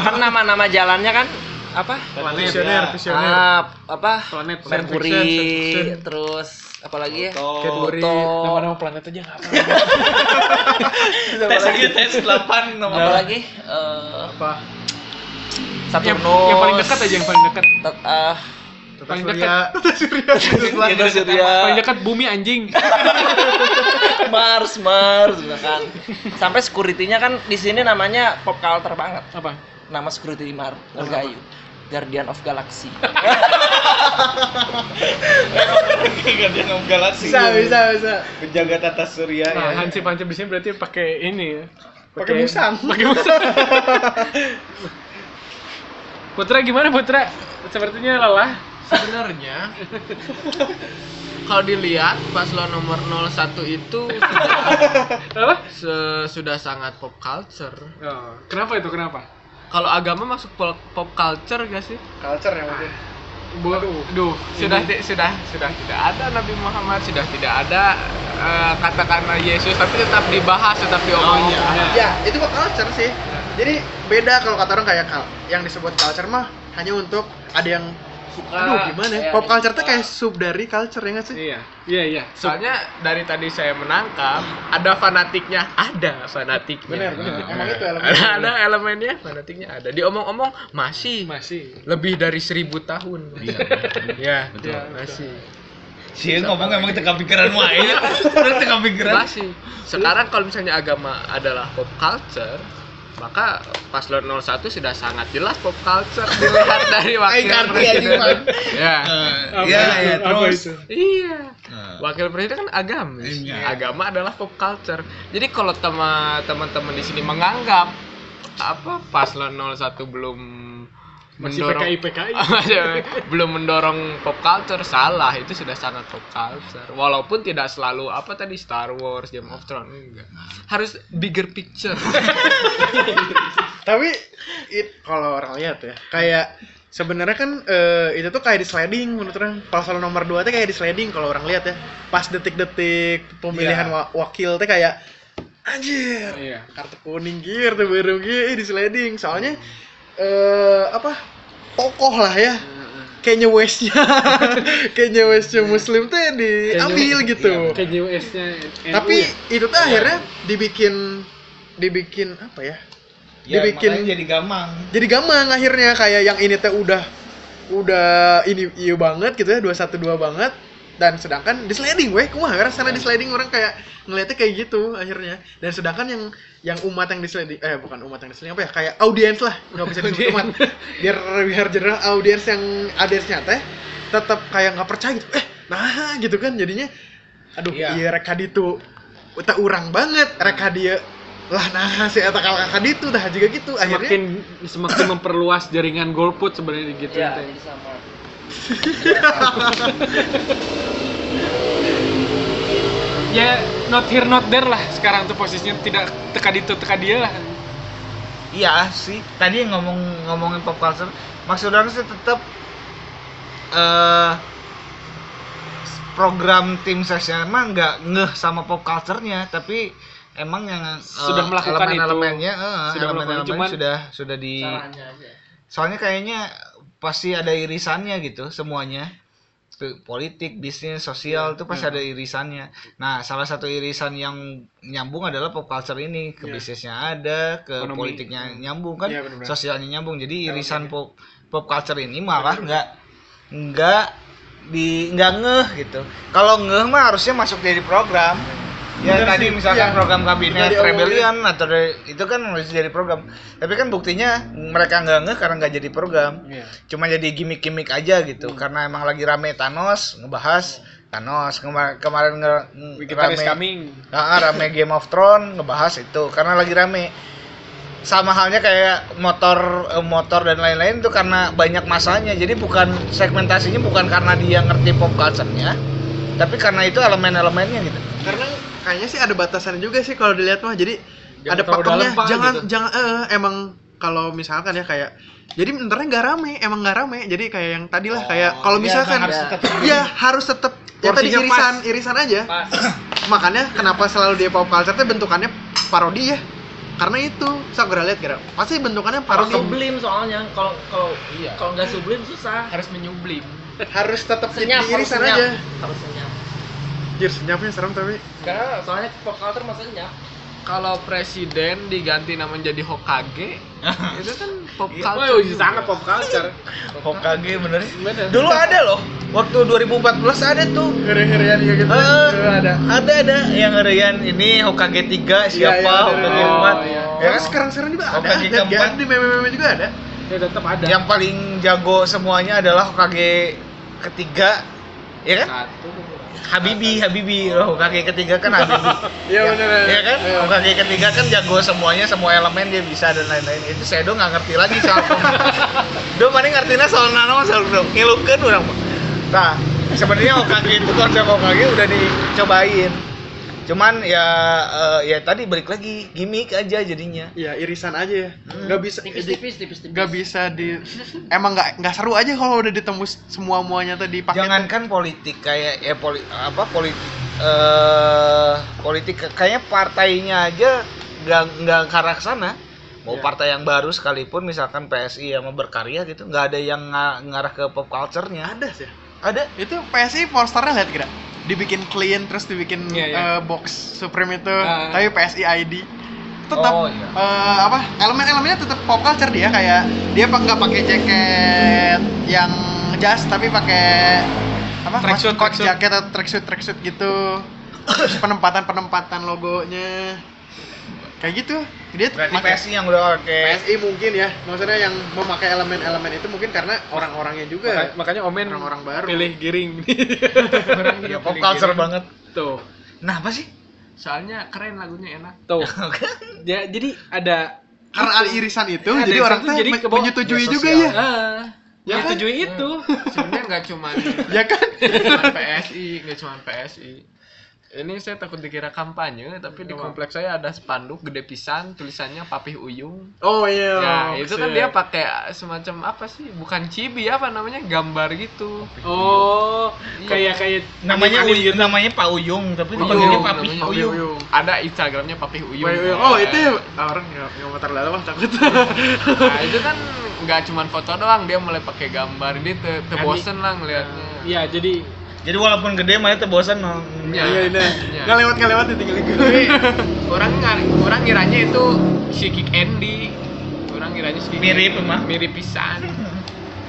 Kan nama-nama jalannya kan? Apa? Visioner visioner. Ah, apa? Planet Mercury fiction. terus apalagi ya? Toto. Nama-nama planet aja nggak [laughs] apa. tes lagi tes 8 nomor apalagi eh apa? yang, Saturnus yang paling dekat aja yang paling dekat. Eh, Tata Paling Surya. Tata Surya. Tata Surya. Paling dekat bumi anjing. [laughs] Mars Mars gitu kan sampai security-nya kan di sini namanya pop culture banget. Apa? nama security di Mar Margayu Guardian of Galaxy. [laughs] Guardian of Galaxy. Bisa bisa bisa. Penjaga tata surya Nah, ya. hansip hansip di sini berarti pakai ini ya. pakai musang. Pakai musang. [laughs] Putra gimana Putra? Sepertinya lelah. Sebenarnya kalau dilihat paslon nomor 01 itu sudah, [laughs] Apa? sudah sangat pop culture. Oh, kenapa itu? Kenapa? Kalau agama masuk pop, pop culture gak sih? culture ya mungkin duh, Sudah ti- sudah sudah tidak ada Nabi Muhammad, sudah tidak ada eh, katakanlah Yesus, tapi tetap dibahas, tetap diomongin. ya. Itu kok culture sih. Jadi beda kalau kata orang kayak kal- yang disebut culture mah hanya untuk ada yang suka. aduh gimana ya ya, pop yang culture tuh kayak sub dari culture ya nggak sih Iya, iya, iya. Soalnya dari tadi saya menangkap ada fanatiknya, ada fanatiknya. bener bener emang itu elemen Ada, ada elemennya, fanatiknya ada. Diomong-omong masih Masih. lebih dari seribu tahun. Iya, betul. masih. sih ngomong emang teka pikiran wae ya udah teka pikiran Masih. Sekarang kalau misalnya agama adalah pop culture, maka paslon 01 sudah sangat jelas pop culture dilihat [laughs] dari wakil ngerti, presiden. anjing, Bang. Ya. Eh, ya ya Apa terus itu? Iya. Eh. Wakil presiden kan agamis. Iya. Agama adalah pop culture. Jadi kalau tema- teman-teman di sini menganggap apa paslon 01 belum Masih mendorong PKI PKI. [laughs] belum mendorong pop culture. Salah itu sudah sangat pop culture. Walaupun tidak selalu apa tadi Star Wars Game of Thrones enggak. Harus bigger picture. [laughs] Tapi it kalau orang lihat ya kayak sebenarnya kan eh, itu tuh kayak di sliding menurut orang. Pasal nomor 2 tuh kayak di sliding kalau orang lihat ya. Pas detik-detik pemilihan Iya. wa- wakil tuh kayak anjir Iya. kartu kuning gear tuh baru gear di sliding soalnya eh apa tokoh lah ya. Kayaknya Westnya. [laughs] Kayaknya Westnya Muslim tuh diambil gitu. Kayak JWS-nya. tapi itu tuh akhirnya dibikin dibikin apa ya? Ya, dibikin makanya jadi gamang. jadi gampang akhirnya kayak yang ini teh udah udah ini iya banget gitu ya 212 banget dan sedangkan di sliding weh kumaha? Karena sana di sliding orang kayak ngeliatnya kayak gitu akhirnya. Dan sedangkan yang yang umat yang di sliding eh bukan umat yang di sliding apa ya? Kayak audiens lah. Nggak bisa disebut umat. [laughs] Biar biar general audiens yang audiensnya teh tetap kayak nggak percaya gitu. Eh nah gitu kan jadinya. Aduh Iya. iya reka ditu. Uta urang banget reka dia. Lah nah si eta kalau kakak ditu dah juga gitu akhirnya. Semakin semakin memperluas jaringan golput sebenarnya gitu. ya sama [laughs] Ya not here not there lah sekarang tuh posisinya tidak teka itu teka dia lah. Iya sih. Tadi yang ngomong ngomongin pop culture, maksud orang sih tetap eh program tim sesnya emang nggak ngeh sama pop culture-nya, tapi emang yang eh, Sudah melakukan itu. elemen-elemennya, eh, Sudah melakukan, elemen-elemen cuman- sudah sudah di soalnya kayaknya pasti ada irisannya gitu semuanya. Politik bisnis sosial itu pasti ada irisannya. Nah salah satu irisan yang nyambung adalah pop culture ini. Ke Iya. bisnisnya ada ke Ekonomi. politiknya nyambung kan Iya, benar-benar. sosialnya nyambung. Jadi irisan pop pop culture ini malah nggak nggak di nggak ngeh gitu. Kalau ngeh mah harusnya masuk jadi program ya Bener tadi sih, misalkan iya. program kabinet rebellion atau dari- itu kan harus jadi program. Tapi kan buktinya mereka nggak ngeh karena nggak jadi program. Iya. cuma jadi gimmick-gimmick aja gitu. Karena emang lagi rame Thanos ngebahas Thanos. Kemar- kemarin nge rame coming. Ah, rame Game of Thrones ngebahas itu. Karena lagi rame. Sama halnya kayak motor eh, motor dan lain-lain itu karena banyak masanya. Jadi bukan segmentasinya bukan karena dia ngerti pop culture-nya tapi karena itu elemen-elemennya gitu. Karena kayaknya sih ada batasannya juga sih kalau dilihat mah. Jadi Jangan ada pakemnya. jangan gitu. jangan eh, emang kalau misalkan ya kayak jadi sebenarnya nggak rame emang nggak rame. Jadi kayak yang tadi lah kayak Oh, kalau iya, misalkan harus ya harus tetap ya tadi irisan pas. irisan aja. Pas. [clears throat] Makanya kenapa selalu dia pop culture tuh bentukannya parodi ya. Karena itu saya pernah lihat kira pasti bentukannya parodi. sublim soalnya kalau kalau Iya. kalau nggak sublim susah. Harus menyublim. Harus tetap di senyap harus irisan senyap aja. harus senyap Anjir senyapnya serem tapi Karena soalnya pop culture maksudnya Kalau presiden diganti nama jadi Hokage, [laughs] itu kan pop Oh, culture. juga. sangat pop culture. Hokage bener. Bener. Dulu ada loh. Waktu 2014 ada tuh. Heri-herian ya gitu Eh, ada ada ada yang ngerian ini Hokage 3 siapa iya, Hokage ada. 4 Oh, iya. ya kan sekarang sekarang juga ada Hokage keempat. di meme-meme juga ada Ya tetap ada. yang paling jago semuanya adalah Hokage ketiga ya kan Satu. Habibi Habibi. Oh, Hokage ketiga kan Habibi. [laughs] Iya, bener, bener. ya kan? Iya. Hokage ketiga kan jago semuanya semua elemen dia bisa dan lain-lain. Itu saya dong nggak ngerti lagi soal do mana ngertinya soal nano soal do ngilukeun urang mah nah sebenarnya Hokage itu konsep Hokage udah dicobain cuman ya eh, ya tadi balik lagi gimmick aja jadinya. Iya irisan aja ya. Nggak bisa tipis-tipis tipis-tipis. nggak bisa di emang nggak nggak seru aja kalau udah ditembus semua muanya tadi pakai jangankan politik kayak ya poli, apa politik eh politik kayaknya partainya aja nggak nggak ke arah sana. Mau Iya. partai yang baru sekalipun misalkan PSI yang mau berkarya gitu nggak ada yang nga- ngarah ke pop culture-nya. Ada sih. Ada? Itu PSI posternya lihat kira dibikin clean terus dibikin Iya, iya. eh, box Supreme itu Ah. tapi PSI ID tetap Oh, iya. eh, apa elemen-elemennya tetap pop culture dia kayak dia nggak pakai jaket yang jas tapi pakai apa Tracksuit, jaket atau tracksuit tracksuit gitu penempatan penempatan logonya kayak gitu dia berarti pakai- PSI yang udah pakai PSI mungkin ya maksudnya yang memakai elemen-elemen itu mungkin karena orang-orangnya juga Maka- makanya Omen Orang-orang baru. pilih giring. [laughs] Ya pop culture gini. banget Tuh. nah apa sih Soalnya keren lagunya enak. Tuh. [laughs] ya, jadi ada karena ada irisan itu Ada jadi irisan orang tuh jadi menyetujui media juga ya ah, Ya yang kan? tujuh itu. Sebenarnya nggak cuma [laughs] ya kan cuma PSI, nggak cuma PSI. Ini saya takut dikira kampanye, tapi di kompleks saya ada spanduk gede pisan, tulisannya Papih Uyung. oh iya Ya, itu kan dia pakai semacam apa sih? Bukan cibi apa namanya? Gambar gitu. Oh, kayak kayak namanya Uyung namanya Pak Uyung tapi Uyung, dipanggilnya Papi namanya Uyung Uyung. Ada Instagramnya Papih Uyung. oh itu ya orang nggak nggak mau terlalu mah takut Nah, itu kan nggak cuma foto doang, dia mulai pakai gambar. Dia te, te Ani- bosen lah ngeliatnya. ya jadi jadi walaupun gede mana tuh bosan no. Ya, iya ini ya. nggak lewat [laughs] nggak lewat ditinggalin Tapi orang orang ngiranya itu si Kick Andy. Orang ngiranya si Mirip, emang. Mirip pisan.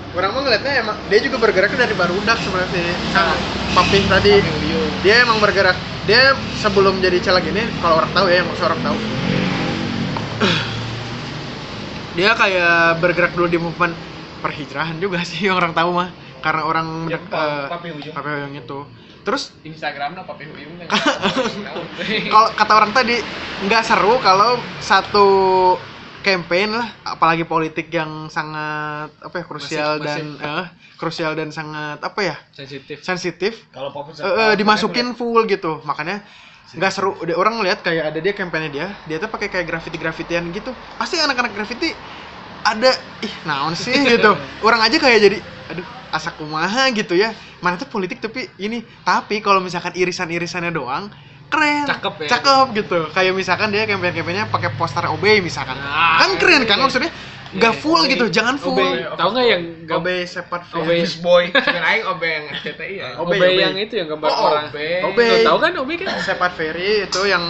orang mah ngeliatnya emang dia juga bergeraknya dari barudak sebenarnya sih Nah. papih tadi Papih Uyung. dia emang bergerak dia sebelum jadi caleg ini kalau orang tahu ya yang maksud orang tahu dia kayak bergerak dulu di movement perhijrahan juga sih yang [laughs] orang tahu mah karena orang Ya, Pa- eh, Papi Uyung. Papi Uyung itu. Terus Instagramnya Papih Uyung kan. [laughs] kalau kata orang tadi nggak seru kalau satu campaign lah apalagi politik yang sangat apa ya krusial Masif, dan eh, krusial dan sangat apa ya sensitif. sensitif. Kalau eh, eh, dimasukin full gitu. Makanya nggak seru. Udah orang ngeliat kayak ada dia kampanye dia dia tuh pakai kayak graffiti graffitian gitu. Pasti anak-anak graffiti ada ih naon sih? [laughs] gitu. Orang aja kayak jadi aduh asa kumaha gitu ya mana tuh politik tapi ini tapi kalau misalkan irisan-irisannya doang keren Cakep ya. cakep gitu kayak misalkan dia campaign campaignnya pakai poster OB misalkan Ah, kan keren kan iya. maksudnya nggak Iya, full Obey. gitu jangan full Obey. Tahu nggak yang OB sepat Obey. Office boy aing OB yang RCTI ya. Obey, Obey, Obey. yang itu yang gambar Oh, orang. Obey. Obey. Tuh, tahu kan Obey kan? Sepat Ferry itu yang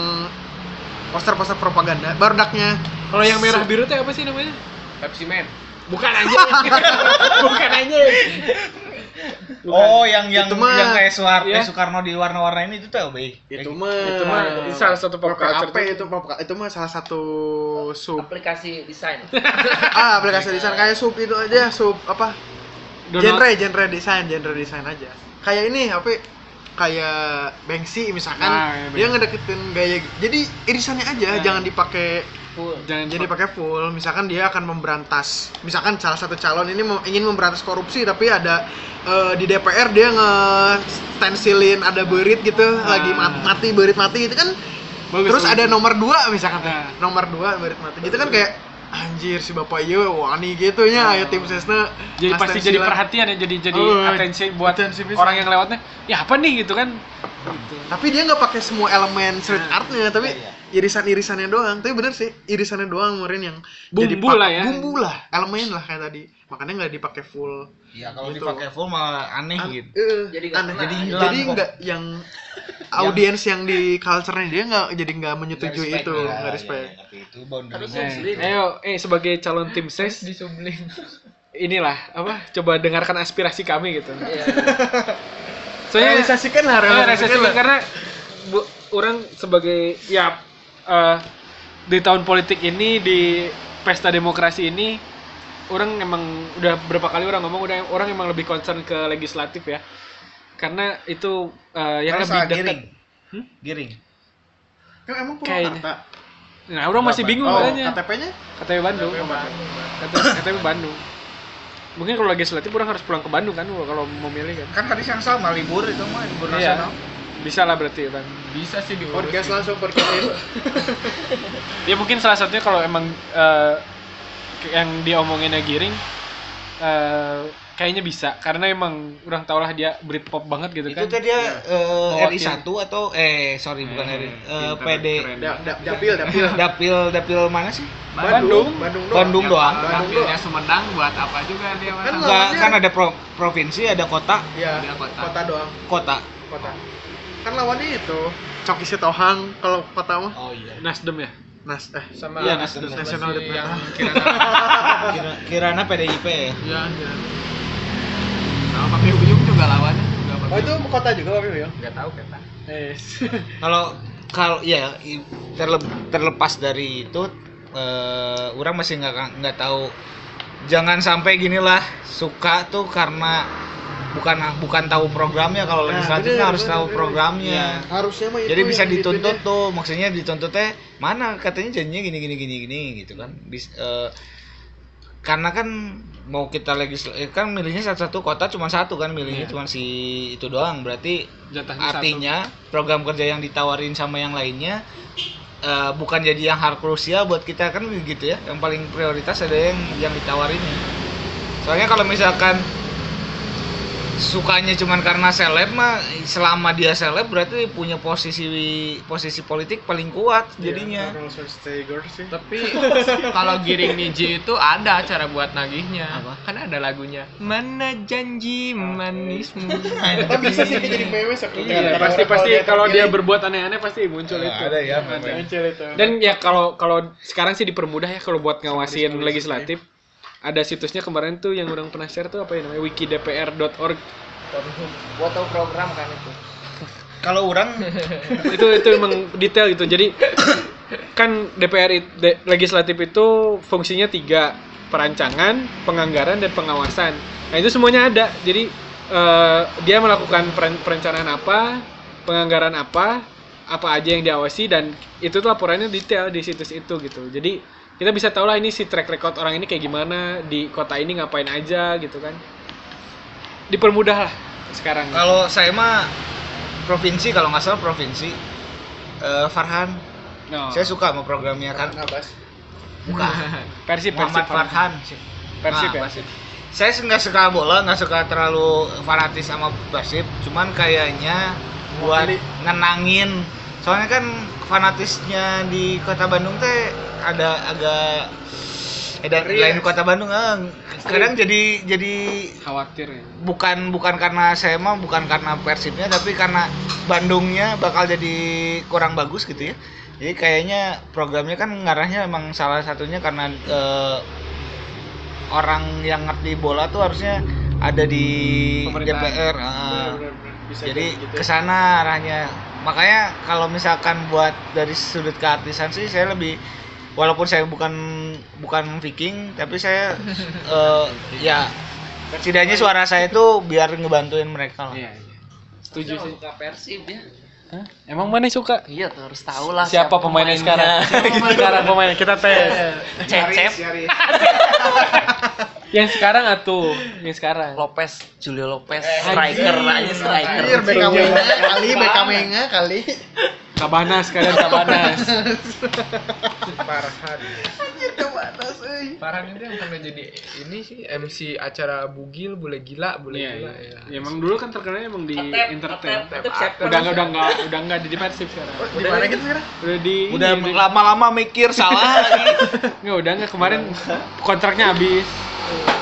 poster-poster propaganda bardaknya Kalau yang merah biru teh apa sih namanya? Pepsi Man. Bukan aja. [laughs] Bukan aja. oh yang yang Itu mah- yang kayak Soeharto Iya. Soekarno di warna-warna ini itu tuh Obey itu mah Itu mah itu salah satu pop culture PPAP tuh. itu pop itu mah salah satu sub aplikasi desain [laughs] ah aplikasi desain kayak sub itu aja sub apa genre genre desain genre desain aja kayak ini apa kayak Banksy misalkan Nah, iya, dia ngedeketin gaya jadi irisannya aja Nah. jangan dipakai full. Jangan jadi pakai full. Misalkan dia akan memberantas. Misalkan salah satu calon ini mau- ingin memberantas korupsi tapi ada eh, di DPR dia nge stensilin ada berit gitu lagi mat- mati berit mati itu kan. Bagus, terus bagus. ada nomor dua misalkan. Nah. nomor dua berit mati gitu kan kayak anjir si bapak iya wani gitu nya ayo tim sesna. Jadi pasti jadi perhatian ya jadi jadi Oh, atensi buat atensi orang yang lewatnya. Ya apa nih gitu kan? Tapi dia nggak pakai semua elemen street Nah. artnya tapi Iya, irisan-irisannya doang. Tapi bener sih irisannya doang kemarin yang jadi Bumbu lah pak- ya. bumbu lah elemen lah kayak tadi. Makanya nggak dipakai full. Ya kalau Gitu. dipakai full malah aneh An- gitu. eh, Jadi nggak aneh. jadi Jadi jadi nggak yang audiens yang di culture-nya dia nggak jadi nggak menyetujui itu Ya, nggak ya, respect ya, ngerti. itu boundary Eh, Muslim. ayo, eh sebagai calon tim ses disublim inilah apa? Coba dengarkan aspirasi kami gitu. Iya. Soalnya realisasikan lah Eh, realisasikan lah. karena bu, orang sebagai ya eh, di tahun politik ini di pesta demokrasi ini orang emang udah berapa kali orang ngomong udah orang emang lebih concern ke legislatif ya karena itu eh, yang Masa lebih dekat giring giring. Kan emang Kayaknya. Purwakarta nah orang masih bingung oh makanya KTP-nya KTP Bandung. KTP, KTP Bandung. Mungkin kalau legislatif orang harus pulang ke Bandung kan kalau mau milih kan. Kan hari yang sama libur itu mah libur Iya. nasional. Bisa lah berarti kan bisa sih diurus podcast langsung podcast [laughs] ya mungkin salah satunya kalau emang eh, yang diomonginnya Giring eh, kayaknya bisa karena emang orang tau lah dia Britpop banget gitu itu kan teh dia eh, Mewakili. RI 1 atau eh sorry bukan Eh, RI eh, pinter, PD. Da- da- dapil dapil dapil dapil mana sih Bandung. Bandung doang. Bandung doang Dapilnya Sumedang buat apa juga dia Kan. Enggak, lawannya- kan ada pro- provinsi ada kota Iya, Dia kota. kota doang, kota kota. Kan lawannya itu Coki Sitohang kalau kota mah. oh iya Nasdem ya Nas eh sama Iya, Nasdem. si Development. yang kirana Kira, [laughs] kirana PDIP ya Iya, iya. Sama Papi Uyung juga lawannya juga Papi Oh itu kota juga Pak Bim? Nggak tahu kita. eh [laughs] kalau kalau ya i- terle- terlepas dari itu eh, orang masih nggak nggak tahu. Jangan sampai gini lah suka tuh karena bukan bukan tahu programnya. Kalau Nah, legislatifnya bener, harus bener, tahu bener. programnya. Harusnya mah itu jadi bisa dituntut tuh. Maksudnya dituntut teh mana? Katanya janjinya gini gini gini gini gitu kan. Bis- eh, karena kan mau kita legisl eh, kan milihnya satu-satu kota cuma satu kan milihnya Iya. cuma si itu doang. Berarti jatahnya artinya program kerja yang ditawarin sama yang lainnya eh, bukan jadi yang hal krusial buat kita kan gitu ya. Yang paling prioritas ada yang yang ditawarinnya soalnya kalau misalkan sukanya cuman karena seleb mah selama dia seleb berarti punya posisi posisi politik paling kuat Iya, jadinya sih. Tapi [laughs] kalau giring niji itu ada cara buat nagihnya. Apa? Kan ada lagunya. Mana janji manismu. Tapi [laughs] bisa sih jadi meme seperti Iya, pasti pasti kalau dia berbuat aneh-aneh pasti muncul Ya, itu. ada ya, muncul itu. Dan ya kalau kalau sekarang sih dipermudah ya kalau buat ngawasin legislatif. Ada situsnya kemarin tuh yang orang pernah share tuh apa ya namanya wikidpr.org. Buat tahu program kan itu. kalau orang [laughs] itu itu emang detail gitu. Jadi kan DPR de- legislatif itu fungsinya tiga perancangan, penganggaran dan pengawasan. Nah itu semuanya ada. Jadi eh, dia melakukan peren- perencanaan apa, penganggaran apa, apa aja yang diawasi dan itu tuh laporannya detail di situs itu gitu. Jadi kita bisa tahu lah ini si track record orang ini kayak gimana di kota ini ngapain aja gitu kan. Dipermudah lah sekarang. kalau saya mah provinsi kalau nggak salah provinsi eh, Farhan No. saya suka sama programnya kan Ngabas. bukan [laughs] Persib Muhammad Persib Farhan Persib Ah, ya. Persib. saya nggak suka bola nggak suka terlalu fanatis sama Persib cuman kayaknya buat ngenangin soalnya kan fanatisnya di kota Bandung teh ada agak eh, dan ya. lain kota Bandung ah, kadang jadi jadi Khawatir ya. bukan bukan karena saya mah bukan karena Persibnya tapi karena Bandungnya bakal jadi kurang bagus gitu ya jadi kayaknya programnya kan ngarahnya emang salah satunya karena eh, orang yang ngerti bola tuh harusnya ada di. DPR. Bener-bener bisa jadi gitu. ke sana arahnya makanya kalau misalkan buat dari sudut keartisan sih saya lebih walaupun saya bukan bukan Viking tapi saya [laughs] eh, ya setidaknya suara saya itu biar ngebantuin mereka lah Iya, iya. Setuju sih. Suka Persib ya. Hah? Emang mana suka? Iya tuh harus tahu lah Siapa pemainnya sekarang? Siapa [laughs] sekarang pemainnya kita tes. Cecep, [laughs] Yang sekarang atuh, yang sekarang. Lopez, Julio Lopez, striker aja striker. Anjir, Beckham Menga kali, Beckham Menga kali. Kabanas kalian Kabanas. Farhan. [laughs] Kebatas euy. Farhan itu yang pernah jadi ini sih MC acara Bugil, Bule Gila, Bule Iya, Gila iya. ya. Ya, emang dulu kan terkenalnya emang di Ketep, entertain. ketep, ketep, siapa? Udah enggak udah enggak udah enggak di Persib sekarang. Oh, Di mana gitu sekarang? Udah di udah lama-lama mikir salah lagi [laughs] Enggak udah enggak kemarin kontraknya habis.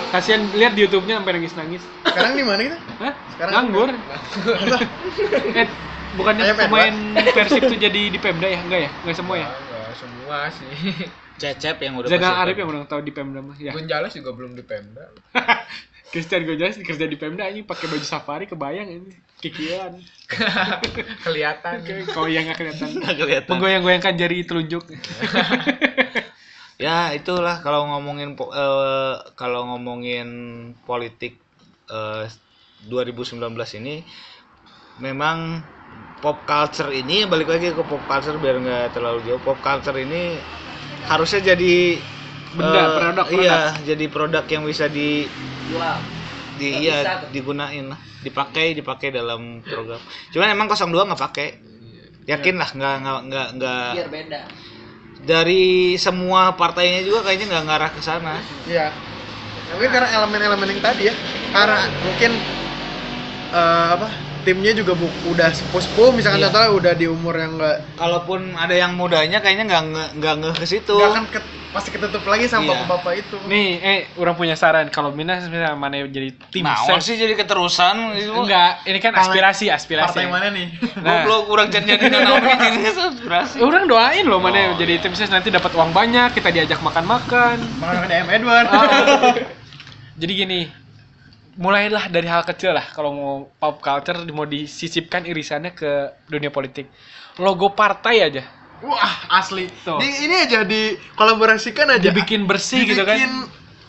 Kasihan lihat di YouTube-nya sampai nangis-nangis. Sekarang di mana kita? Hah? Sekarang Nganggur. [laughs] eh, bukannya pemain Persib tuh jadi di Pemda ya? Enggak ya? Enggak semua ya? Enggak, semua sih. Cecep yang udah Zainal Arif yang udah tahu di Pemda mah ya. Gonzales juga belum di Pemda. [laughs] Christian Gonzalez kerja di Pemda ini pakai baju safari kebayang ini kikian. [laughs] Kelihatan. Kalau yang nggak kelihatan. Nggak kelihatan. Menggoyang-goyangkan jari telunjuk. [laughs] Ya itulah kalau ngomongin eh, kalau ngomongin politik eh, 2019 ini memang pop culture ini balik lagi ke pop culture biar nggak terlalu jauh pop culture ini harusnya jadi Benda, eh, produk, iya jadi produk yang bisa di Jual. di iya bisa digunain lah dipakai dipakai dalam program cuman emang 02 nggak pakai yakin lah nggak nggak nggak nggak Biar beda. dari semua partainya juga kayaknya nggak ngarah ke sana Iya. Mungkin karena elemen-elemen yang tadi ya. Karena mungkin eh, apa? Timnya juga bu udah sepuh-sepuh misalkan Iya. contohnya udah di umur yang enggak kalaupun ada yang mudanya kayaknya nggak nggak nge ke situ nggak akan ke, pasti ketutup lagi sama Iya. bapak-bapak itu. Nih, eh, orang punya saran. Kalau Minas misalnya mana jadi tim Nah, ses- sih jadi keterusan itu Enggak, ini kan aspirasi, aspirasi. Partai mana nih? Nah, Goblok kurang jadi jadi [laughs] aspirasi. orang doain loh mana Oh. jadi tim ses nanti dapat uang banyak, kita diajak makan-makan. Mana DM Edward. Oh. Jadi gini, mulailah dari hal kecil lah kalau mau pop culture mau disisipkan irisannya ke dunia politik. Logo partai aja Wah, asli. Tuh. Di, ini aja di kolaborasikan aja. dibikin bersih gitu kan. Dibikin,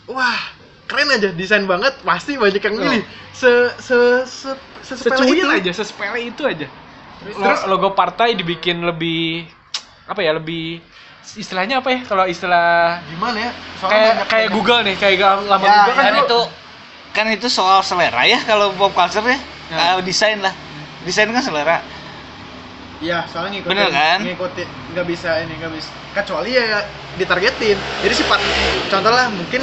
Wah, keren aja desain banget. Pasti banyak yang milih. Se se se sesepele Secuil itu. aja, sesepele itu aja. Lo- logo partai dibikin lebih apa ya, lebih istilahnya apa ya? Kalau istilah Gimana ya? Soalnya kayak kayak Google nih, kayak lama Ya, Google kan dulu- itu kan itu soal selera ya kalau pop culture ya. Ya. Ah, desain lah. Desain kan selera. Iya, soalnya ngikutin. Bener kan? Ngikutin, nggak bisa ini nggak bisa. Kecuali ya ditargetin. Jadi sifat contoh lah mungkin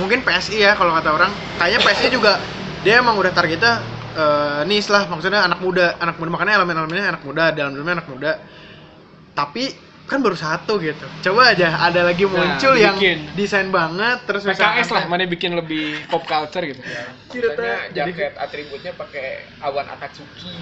mungkin PSI ya kalau kata orang. Kayaknya PSI juga dia emang udah targetnya eh nih lah maksudnya anak muda, anak muda makanya elemen-elemennya anak muda, dalam dalamnya anak muda. Tapi kan baru satu gitu. Coba aja ada lagi Nah, muncul yang bikin. desain banget terus PKS lah, mana bikin lebih pop culture gitu. Katanya teh, jadi- jaket atributnya pakai awan Akatsuki.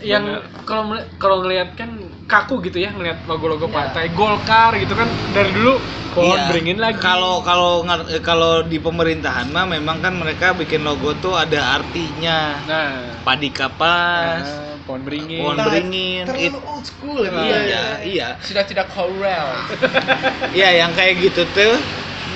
yang kalau kalau ngelihat kan kaku gitu ya ngelihat logo-logo partai Golkar gitu kan dari dulu pohon Iya. beringin lagi Kalau kalau ngar- eh, kalau di pemerintahan mah memang kan mereka bikin logo tuh ada artinya. nah Padi kapas, nah, pohon beringin pohon beringin. terlalu it- old school ya. Iya, iya. Sudah tidak korel. [laughs] Iya, yang kayak gitu tuh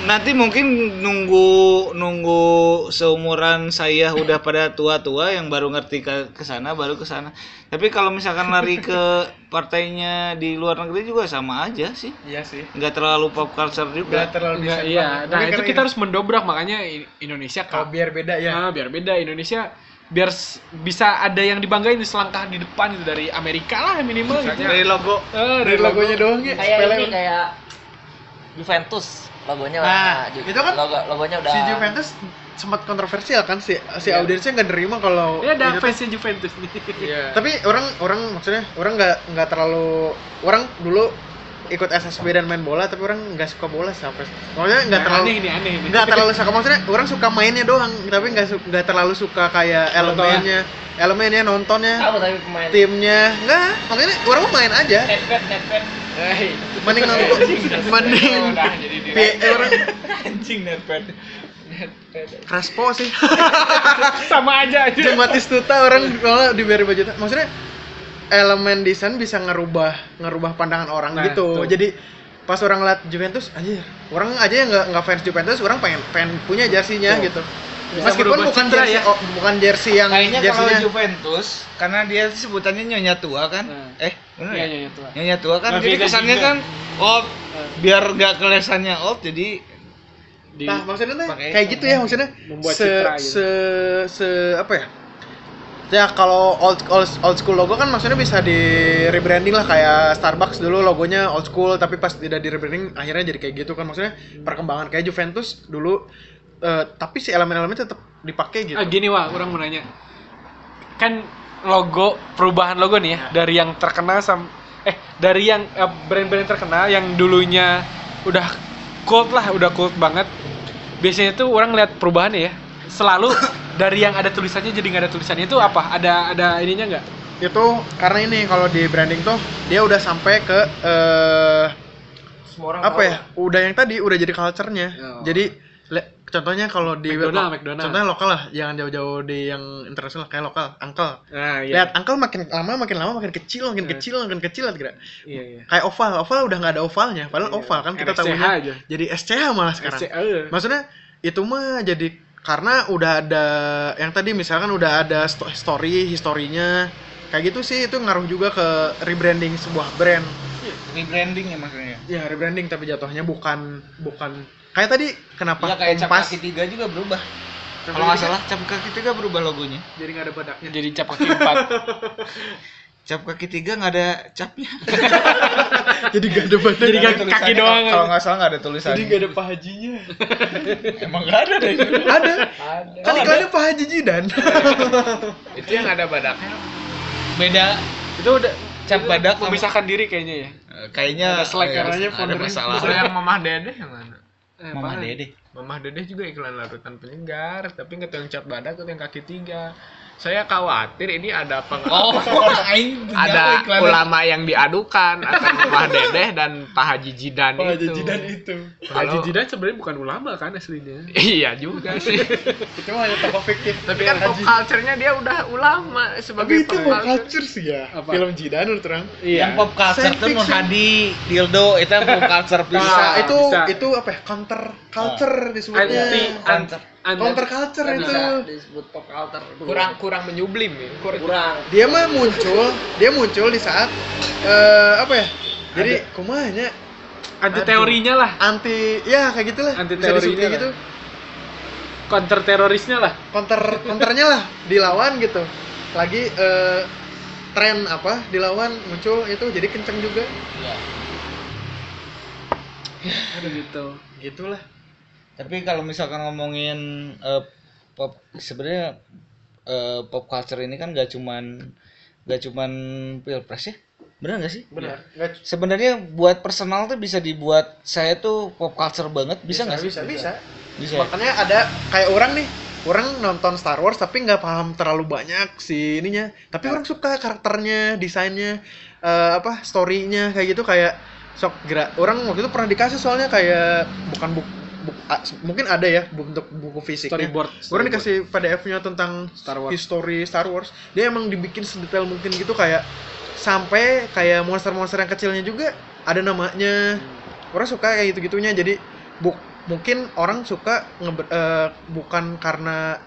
nanti mungkin nunggu nunggu seumuran saya udah pada tua-tua yang baru ngerti ke ke sana baru ke sana. Tapi kalau misalkan lari ke partainya di luar negeri juga sama aja sih. Iya sih. Nggak terlalu pop culture Nggak juga. terlalu Enggak, desain iya banget. nah itu kita ini- harus mendobrak makanya Indonesia kalau biar beda ya. Ah, biar beda Indonesia biar bisa ada yang dibanggain di selangkah di depan itu dari Amerika lah minimal gitu. Dari logo, Eh, dari logonya doang ya. Kayak ini banget. kayak Juventus logonya Nah, lah. Ju- itu kan logo logonya udah si Juventus sempat kontroversial kan si si Iya. audiensnya nggak nerima kalau Ya ada fansnya Juventus nih. Iya. tapi orang orang maksudnya orang nggak nggak terlalu orang dulu ikut SSB dan main bola tapi orang nggak suka bola sampai maksudnya nggak Nah, terlalu aneh nih aneh nih. nggak terlalu suka maksudnya orang suka mainnya doang tapi nggak su- nggak terlalu suka kayak elemennya. Elemennya nontonnya tahu tapi pemain. timnya. Nggak makanya orang mau main aja. Mending nonton. Mending orang Anjing netpad. Crespo sih. [laughs] Sama aja [laughs] aja. Jeung Batistuta orang kalau diberi baju maksudnya elemen desain bisa ngerubah ngerubah pandangan orang Nah, gitu tuh. jadi pas orang lihat Juventus aja orang aja yang nggak nggak fans Juventus orang pengen pengen punya jersinya Tuh. gitu Bisa meskipun bukan jersey ya. oh, bukan jersey yang Kayaknya kalau Juventus karena dia sebutannya nyonya tua kan. Nah. Eh, benar Iya ya? iya tua. Nyonya tua kan Nah, jadi kesannya juga. kan old biar gak kelesannya old jadi Di nah maksudnya tuh kayak itu. gitu ya maksudnya Membuat se, citra gitu. se se apa ya ya kalau old, old old school logo kan maksudnya bisa di rebranding lah kayak Starbucks dulu logonya old school tapi pas tidak di rebranding akhirnya jadi kayak gitu kan. Maksudnya perkembangan kayak Juventus dulu eh, tapi si elemen-elemennya tetap dipakai gitu. Ah, gini wah, orang mau nanya. Kan logo perubahan logo nih ya dari yang terkenal sam eh dari yang eh, brand-brand terkenal yang dulunya udah cult lah udah cult banget biasanya tuh orang lihat perubahannya ya selalu dari yang ada tulisannya jadi nggak ada tulisannya itu apa ada ada ininya nggak itu karena ini kalau di branding tuh dia udah sampai ke eh Semua orang apa tahu ya udah yang tadi udah jadi culture-nya Oh. jadi le- contohnya kalau di McDonald, McDonald. contohnya lokal lah jangan jauh-jauh di yang internasional kayak lokal uncle nah lihat uncle makin lama makin lama makin kecil makin Iya. kecil makin kecil kira iya iya kayak oval oval udah nggak ada ovalnya padahal Iya. oval kan kita aja. jadi SCH malah sekarang SC, eh. maksudnya itu mah jadi karena udah ada yang tadi misalkan udah ada sto- story historinya kayak gitu sih itu ngaruh juga ke rebranding sebuah brand. Rebranding ya maksudnya? Ya rebranding tapi jatuhnya bukan bukan. Kayak tadi kenapa ya kayak cap Kompas kaki tiga juga berubah. Kalau nggak salah cap kaki tiga berubah logonya. Jadi nggak ada badaknya jadi cap kaki empat [laughs] cap kaki tiga nggak ada capnya. [laughs] Jadi nggak ada badak Jadi kaki- Tulisannya kaki doang. kalau nggak salah nggak ada tulisannya. Jadi nggak ada Pak Hajinya [laughs] emang nggak ada deh. Ada. Kan iklannya Pak Haji Jidan. [laughs] Itu yang ada badaknya. beda. Itu udah Cap itu badak sama- memisahkan diri kayaknya ya? Eh, kayaknya Ada eh, caranya ada masalah. Yang Mamah Dedeh yang mana? Eh, Mama apaan? Dede Mamah Dedeh juga iklan larutan penyegar, tapi nggak tahu yang cap badak atau yang kaki tiga. Saya khawatir ini ada peng oh [laughs] aing ada ulama yang diadukan antara [laughs] Mamah Dedeh dan Pak Haji Jidan Pak Haji itu. Jidan itu Pak Haji Jidan sebenarnya bukan ulama kan aslinya Iya juga sih. [laughs] itu mah hanya tokoh fiktif tapi kan pop culture-nya dia udah ulama tapi sebagai itu pop culture. sih ya Apa? film Jidan menurut orang iya yang pop culture tuh. Hadi dildo itu yang pop culture bisa Ah, itu bisa. itu apa ya counter culture disebutnya anti Counter. Counter culture itu. bisa disebut pop culture. Kurang kurang menyublim ya. kurang. Dia mah muncul dia muncul di saat eh apa ya? Jadi kumanya anti teorinya lah. anti ya kayak gitulah Anti teorinya gitu. Counter terorisnya lah. Counter counternya lah dilawan gitu. Lagi eh, tren apa dilawan muncul itu jadi kenceng juga. Ada gitu. gitulah tapi kalau misalkan ngomongin eh, pop sebenarnya eh, pop culture ini kan gak cuman gak cuman pilpres ya? Benar gak sih? Benar. Nggak- sebenarnya buat personal tuh bisa dibuat saya tuh pop culture banget bisa nggak sih? bisa bisa. Bisa ya? makanya ada kayak orang nih orang nonton Star Wars tapi nggak paham terlalu banyak si ininya. Tapi orang suka karakternya desainnya eh, apa storynya kayak gitu kayak sok gerak orang waktu itu pernah dikasih soalnya kayak bukan buku mungkin ada ya untuk buku fisiknya storyboard orang dikasih PDF-nya tentang Star Wars. history Star Wars. Dia emang dibikin sedetail mungkin gitu kayak sampai kayak monster-monster yang kecilnya juga ada namanya. Orang suka kayak gitu gitunya jadi bu mungkin orang suka ngebe- eh, bukan karena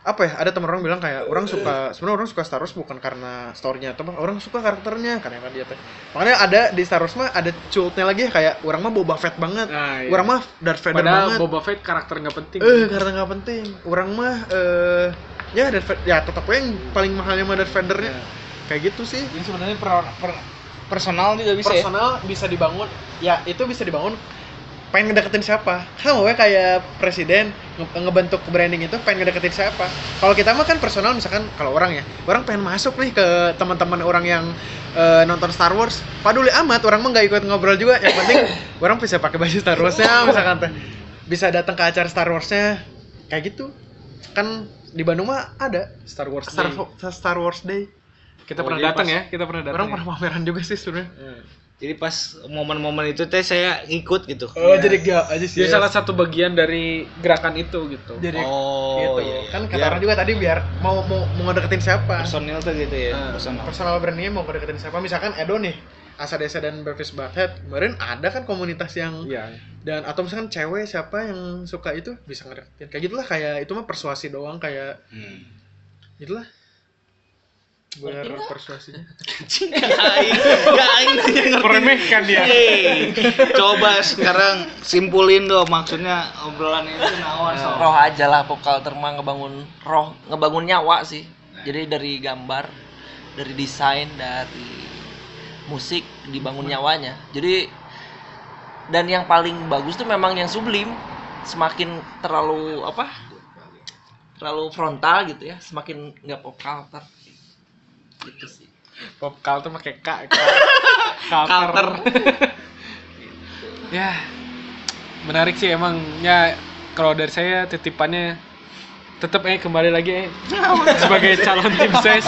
apa ya ada teman orang bilang kayak orang suka sebenarnya orang suka Star Wars bukan karena storynya atau apa, orang suka karakternya karena kan dia teh makanya ada di Star Wars mah ada cultnya lagi ya, kayak orang mah Boba Fett banget. Nah, iya. orang mah Darth Vader padahal banget. Boba Fett karakter nggak penting. Eh karena nggak penting. Orang mah eh ya Darth Vader ya tetap yang paling mahalnya mah Darth Vadernya. Ya. kayak gitu sih. Jadi sebenarnya per- per- personal juga bisa ya. Personal bisa dibangun ya itu bisa dibangun pengen ngedeketin siapa? Sama we kayak presiden nge- ngebentuk branding itu pengen ngedeketin siapa? Kalau kita mah kan personal misalkan kalau orang ya orang pengen masuk nih ke teman-teman orang yang eh, nonton Star Wars. Paduli amat orang mah nggak ikut ngobrol juga. Yang penting [laughs] orang bisa pakai baju Star Warsnya misalkan teh. Bisa datang ke acara Star Warsnya. Kayak gitu. Kan di Bandung mah ada Star Wars Star, Day. Star Wars Day. Kita Oh, pernah datang ya kita pernah datang orang ya? pernah pameran juga sih sebenarnya jadi pas momen-momen itu teh saya ikut gitu. Oh jadi gak aja sih Jadi salah satu bagian dari gerakan itu gitu. Jadi oh gitu. iya, iya. kan kata orang juga tadi biar mau mau mau ngedeketin siapa? Personil tuh gitu ya Ah, personal. personal brandingnya mau ngedeketin siapa? Misalkan Edo nih Asa Desa dan Bevis Butthead kemarin ada kan komunitas yang iya. dan atau misalkan cewek siapa yang suka itu bisa ngedeketin. Kayak gitulah kayak itu mah persuasi doang kayak Hmm. gitulah biar persuasinya. Ya aing. Nanya ngerti. meremehkan dia. Coba sekarang simpulin dong maksudnya obrolan itu naon so roh aja lah pop culture mah ngebangun roh ngebangun nyawa sih. Jadi dari gambar dari desain dari musik dibangun nyawanya. Jadi dan yang paling bagus tuh memang yang sublim. Semakin terlalu apa terlalu frontal gitu ya. Semakin nggak pop culture gitu sih. Pop culture pakai K [laughs] culture. [laughs] Ya menarik sih emang. Ya kalau dari saya titipannya tetap eh kembali lagi eh [laughs] sebagai calon tim ses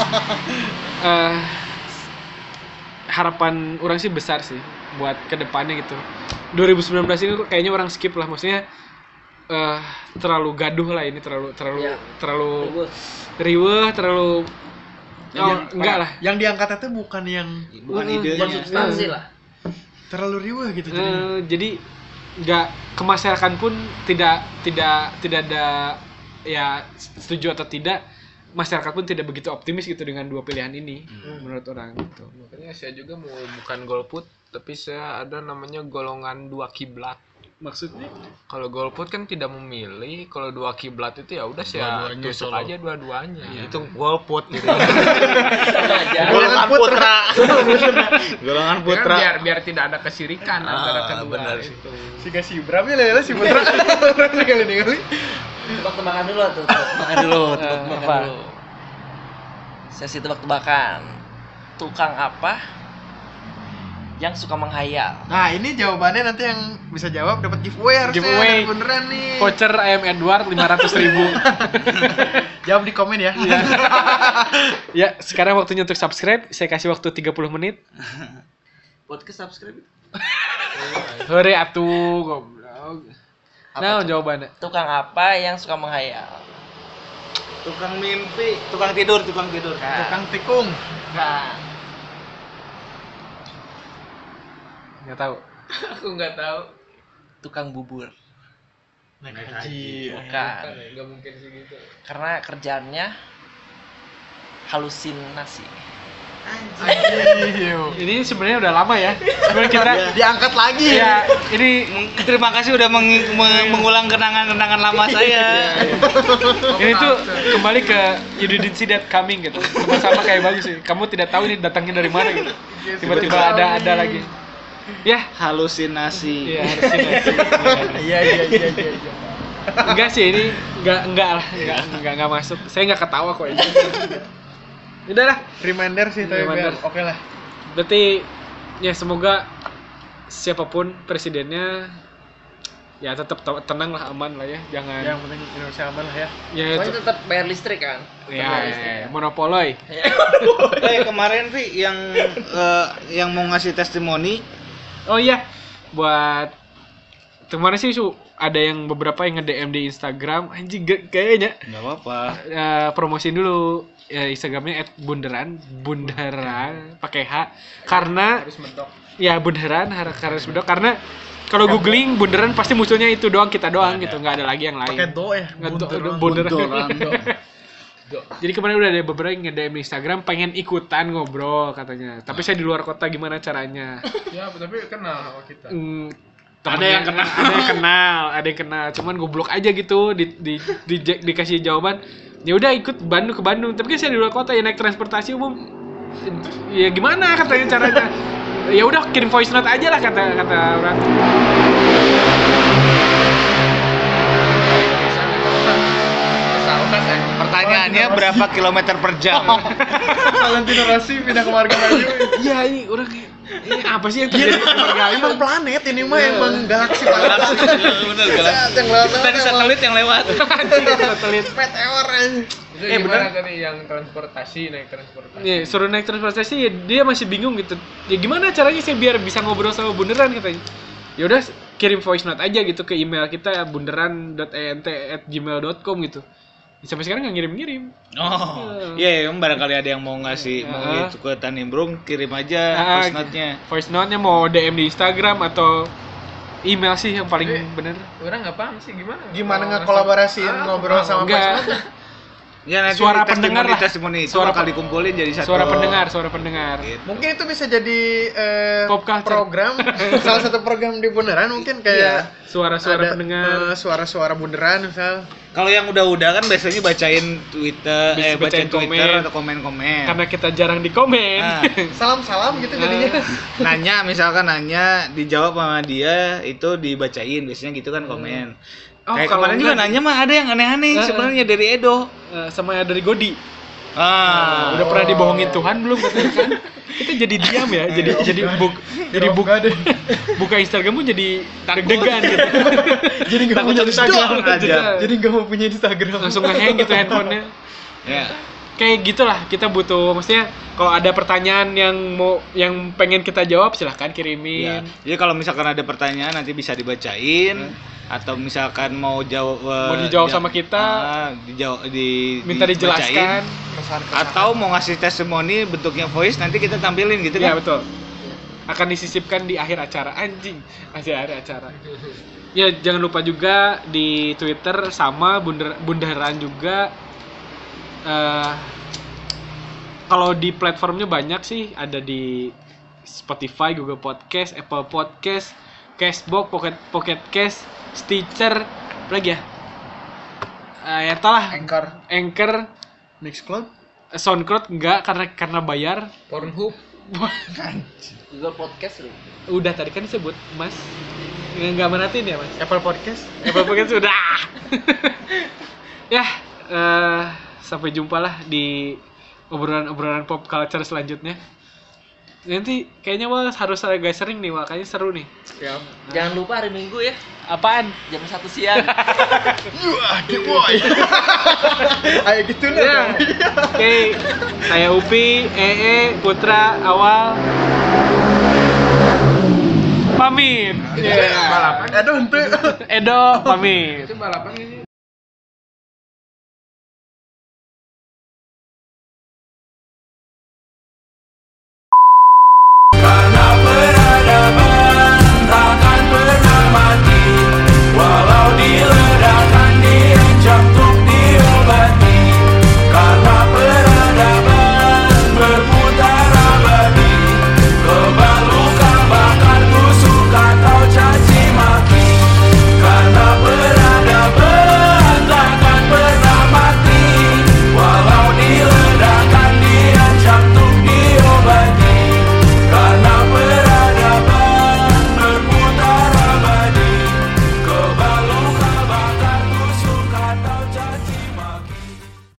eh, harapan orang sih besar sih buat ke depannya gitu. 2019 ini kok kayaknya orang skip lah. Maksudnya eh terlalu gaduh lah ini terlalu terlalu Iya. terlalu riweh terlalu oh, yang- enggak lah Yang diangkat itu bukan yang bukan Mm, idenya Substansi lah. terlalu riuh gitu jadinya. Eh, jadi nggak ke masyarakat pun tidak tidak tidak ada ya setuju atau tidak masyarakat pun tidak begitu optimis gitu dengan dua pilihan ini menurut orang gitu. Makanya saya juga mau bukan golput, tapi saya ada namanya golongan dua kiblat. Maksudnya Kalau golput kan tidak memilih, kalau dua kiblat itu ya udah saya Dua-duanya tusuk aja dua-duanya. itu golput gitu [laughs] golongan putra [laughs] golongan Kan putra biar biar tidak ada kesirikan antara Ah, kedua benar itu. Si kasih Bram ya lah si Putra. Kali kali. Tebak-tebakan dulu tuh, tebak-tebakan dulu, tebak-tebakan dulu. Sesi tebak-tebakan. Tukang apa yang suka menghayal? Nah, ini jawabannya nanti yang bisa jawab dapat giveaway harusnya. Giveaway. Dan Beneran nih. voucher ayam Edward 500 ribu. [laughs] Jawab di komen ya. ya sekarang waktunya untuk subscribe. Saya kasih waktu 30 menit. Podcast subscribe. Hore atuh goblok. Nah, jawabannya. Tukang apa yang suka menghayal? tukang mimpi tukang tidur tukang tidur Tukang tikung. Nah, Nggak tahu. Aku nggak tahu. tukang bubur. Naik haji. Bukan. Kan ya, nggak mungkin sih gitu. Karena kerjaannya halusinasi. Anjir. Ini sebenarnya udah lama ya. Sebenarnya kita Diangkat lagi. ya ini terima kasih udah meng- me- mengulang kenangan-kenangan lama saya ini tuh kembali ke you didn't see that coming gitu sama-sama kayak bagus sih kamu tidak tahu ini datangnya dari mana gitu tiba-tiba ada ada lagi ya halusinasi iya harus ini [laughs] Iya iya iya iya. iya. enggak sih ini enggak enggak lah enggak enggak enggak masuk saya enggak ketawa kok ini udah lah Reminder sih tapi Reminder. oke lah. berarti ya semoga siapa pun presidennya ya tetap te- tenang lah aman lah ya jangan Yang penting Indonesia aman lah ya. ya Pokoknya itu tetap bayar listrik kan? Ya, bayar ya, listrik. ya, monopoloy [laughs] eh kemarin sih yang eh, yang mau ngasih testimoni Oh iya, buat kemarin sih su ada yang beberapa yang nge-DM di Instagram, anjing kayaknya nggak apa-apa eh, promosiin dulu ya, Instagramnya @bunderan, bunderan pakai H karena Harus mendok. ya bunderan har- harus bedok karena kalau googling bunderan pasti munculnya itu doang kita doang gitu, nggak ada lagi yang lain. Pakai do ya. Bunteran. bunderan. Bunderan, do. [laughs] Jadi kemarin udah ada beberapa yang nge-DM di Instagram pengen ikutan ngobrol katanya. Tapi saya di luar kota gimana caranya? Ya, tapi kenal sama kita. Mm, Ada yang kenal. [laughs] ada yang kenal ada yang kenal cuman goblok aja gitu di, di, di, dikasih jawaban ya udah ikut Bandung ke Bandung tapi kan saya di luar kota ya naik transportasi umum ya gimana katanya caranya ya udah kirim voice note aja lah kata kata orang Pertanyaannya berapa kilometer per jam [laughs] Valentino Rossi pindah ke Marga Bayu. iya ini orang ini apa sih yang terjadi di Margahayu? Emang planet ini mah emang galaksi planet. bener Yang lewat dari satelit yang lewat satelit meteor Eh, bener. tadi yang transportasi naik transportasi? Nih, suruh naik transportasi ya dia masih bingung gitu. Ya gimana caranya sih biar bisa ngobrol sama bunderan katanya. Ya udah kirim voice note aja gitu ke email kita bunderan.ent@gmail.com gitu. Ya, sampai sekarang nggak ngirim-ngirim. oh iya emang barangkali ada yang mau ngasih mau Ah. gitu ke Tanimbrung kirim aja Ah, voice note-nya Voice note-nya mau DM di Instagram atau email sih yang paling Eh, bener. Orang nggak paham sih gimana? Gimana Kalau ngekolaborasiin ngasih- ngobrol Ah, sama enggak. voice note? Ya nanti Suara pendengar lah. testimoni itu Suara bakal pe- dikumpulin jadi satu Suara pendengar, suara pendengar. Gitu. Mungkin itu bisa jadi eh, Pop culture. program [laughs] salah satu program di bundaran mungkin kayak Suara-suara ada, pendengar. eh, suara-suara bundaran misal. Kalau yang udah-udah kan biasanya bacain Twitter, Bisa eh bacain bacain Twitter komen. atau komen-komen. Karena kita jarang di komen. Ah. [laughs] Salam-salam gitu jadinya. [laughs] nanya misalkan nanya dijawab sama dia itu dibacain biasanya gitu kan komen. Oh, Kayak kalau kemarin juga nanya mah ada yang aneh-aneh sebenarnya dari Edo. Eh, sama yang dari Godi. Ah. Udah pernah dibohongin Tuhan belum katanya kan? Kita jadi diam ya, [laughs] jadi jadi buk jadi buk [laughs] buka Instagrammu jadi deg-degan gitu. [laughs] Jadi nggak punya Instagram aja. Jadi nggak mau punya Instagram. Langsung ngehang gitu handphonenya. Ya. Kayak gitulah kita butuh maksudnya kalau ada pertanyaan yang mau yang pengen kita jawab silahkan Ya. kirimin. Jadi kalau misalkan ada pertanyaan nanti bisa dibacain atau misalkan mau jawab eh, Mau dijawab ja- sama kita. ah, dijawab di Minta dijelaskan. atau mau ngasih testimoni bentuknya voice nanti kita tampilin gitu Iya kan? betul. Akan disisipkan di akhir acara anjing, masih akhir acara. Ya jangan lupa juga di Twitter sama bunder, bundaran juga. Eh kalau di platformnya banyak sih, ada di Spotify, Google Podcast, Apple Podcast, Cashbox, Pocket Pocket Cast, Stitcher, apa lagi ya? Eh ya tau lah, Anchor, Anchor, Mixcloud, SoundCloud enggak karena karena bayar. Pornhub Google Podcast lu. Udah tadi kan disebut Mas. Nggak, nggak merhatiin ya Mas? Apple Podcast. Apple Podcast sudah. [laughs] ya, eh, sampai jumpa lah di obrolan-obrolan pop culture selanjutnya. Nanti kayaknya Wal harus ada guys sering nih, Wal. Kayaknya seru nih. Jangan lupa hari Minggu ya, Apaan? jam 1 siang. [laughs] Ayo gitu [laughs] Ya. lah. Oke, saya Upi, EE, Putra, Awal. Pamit. Aduh, ente. Edo, pamit. itu balapan ini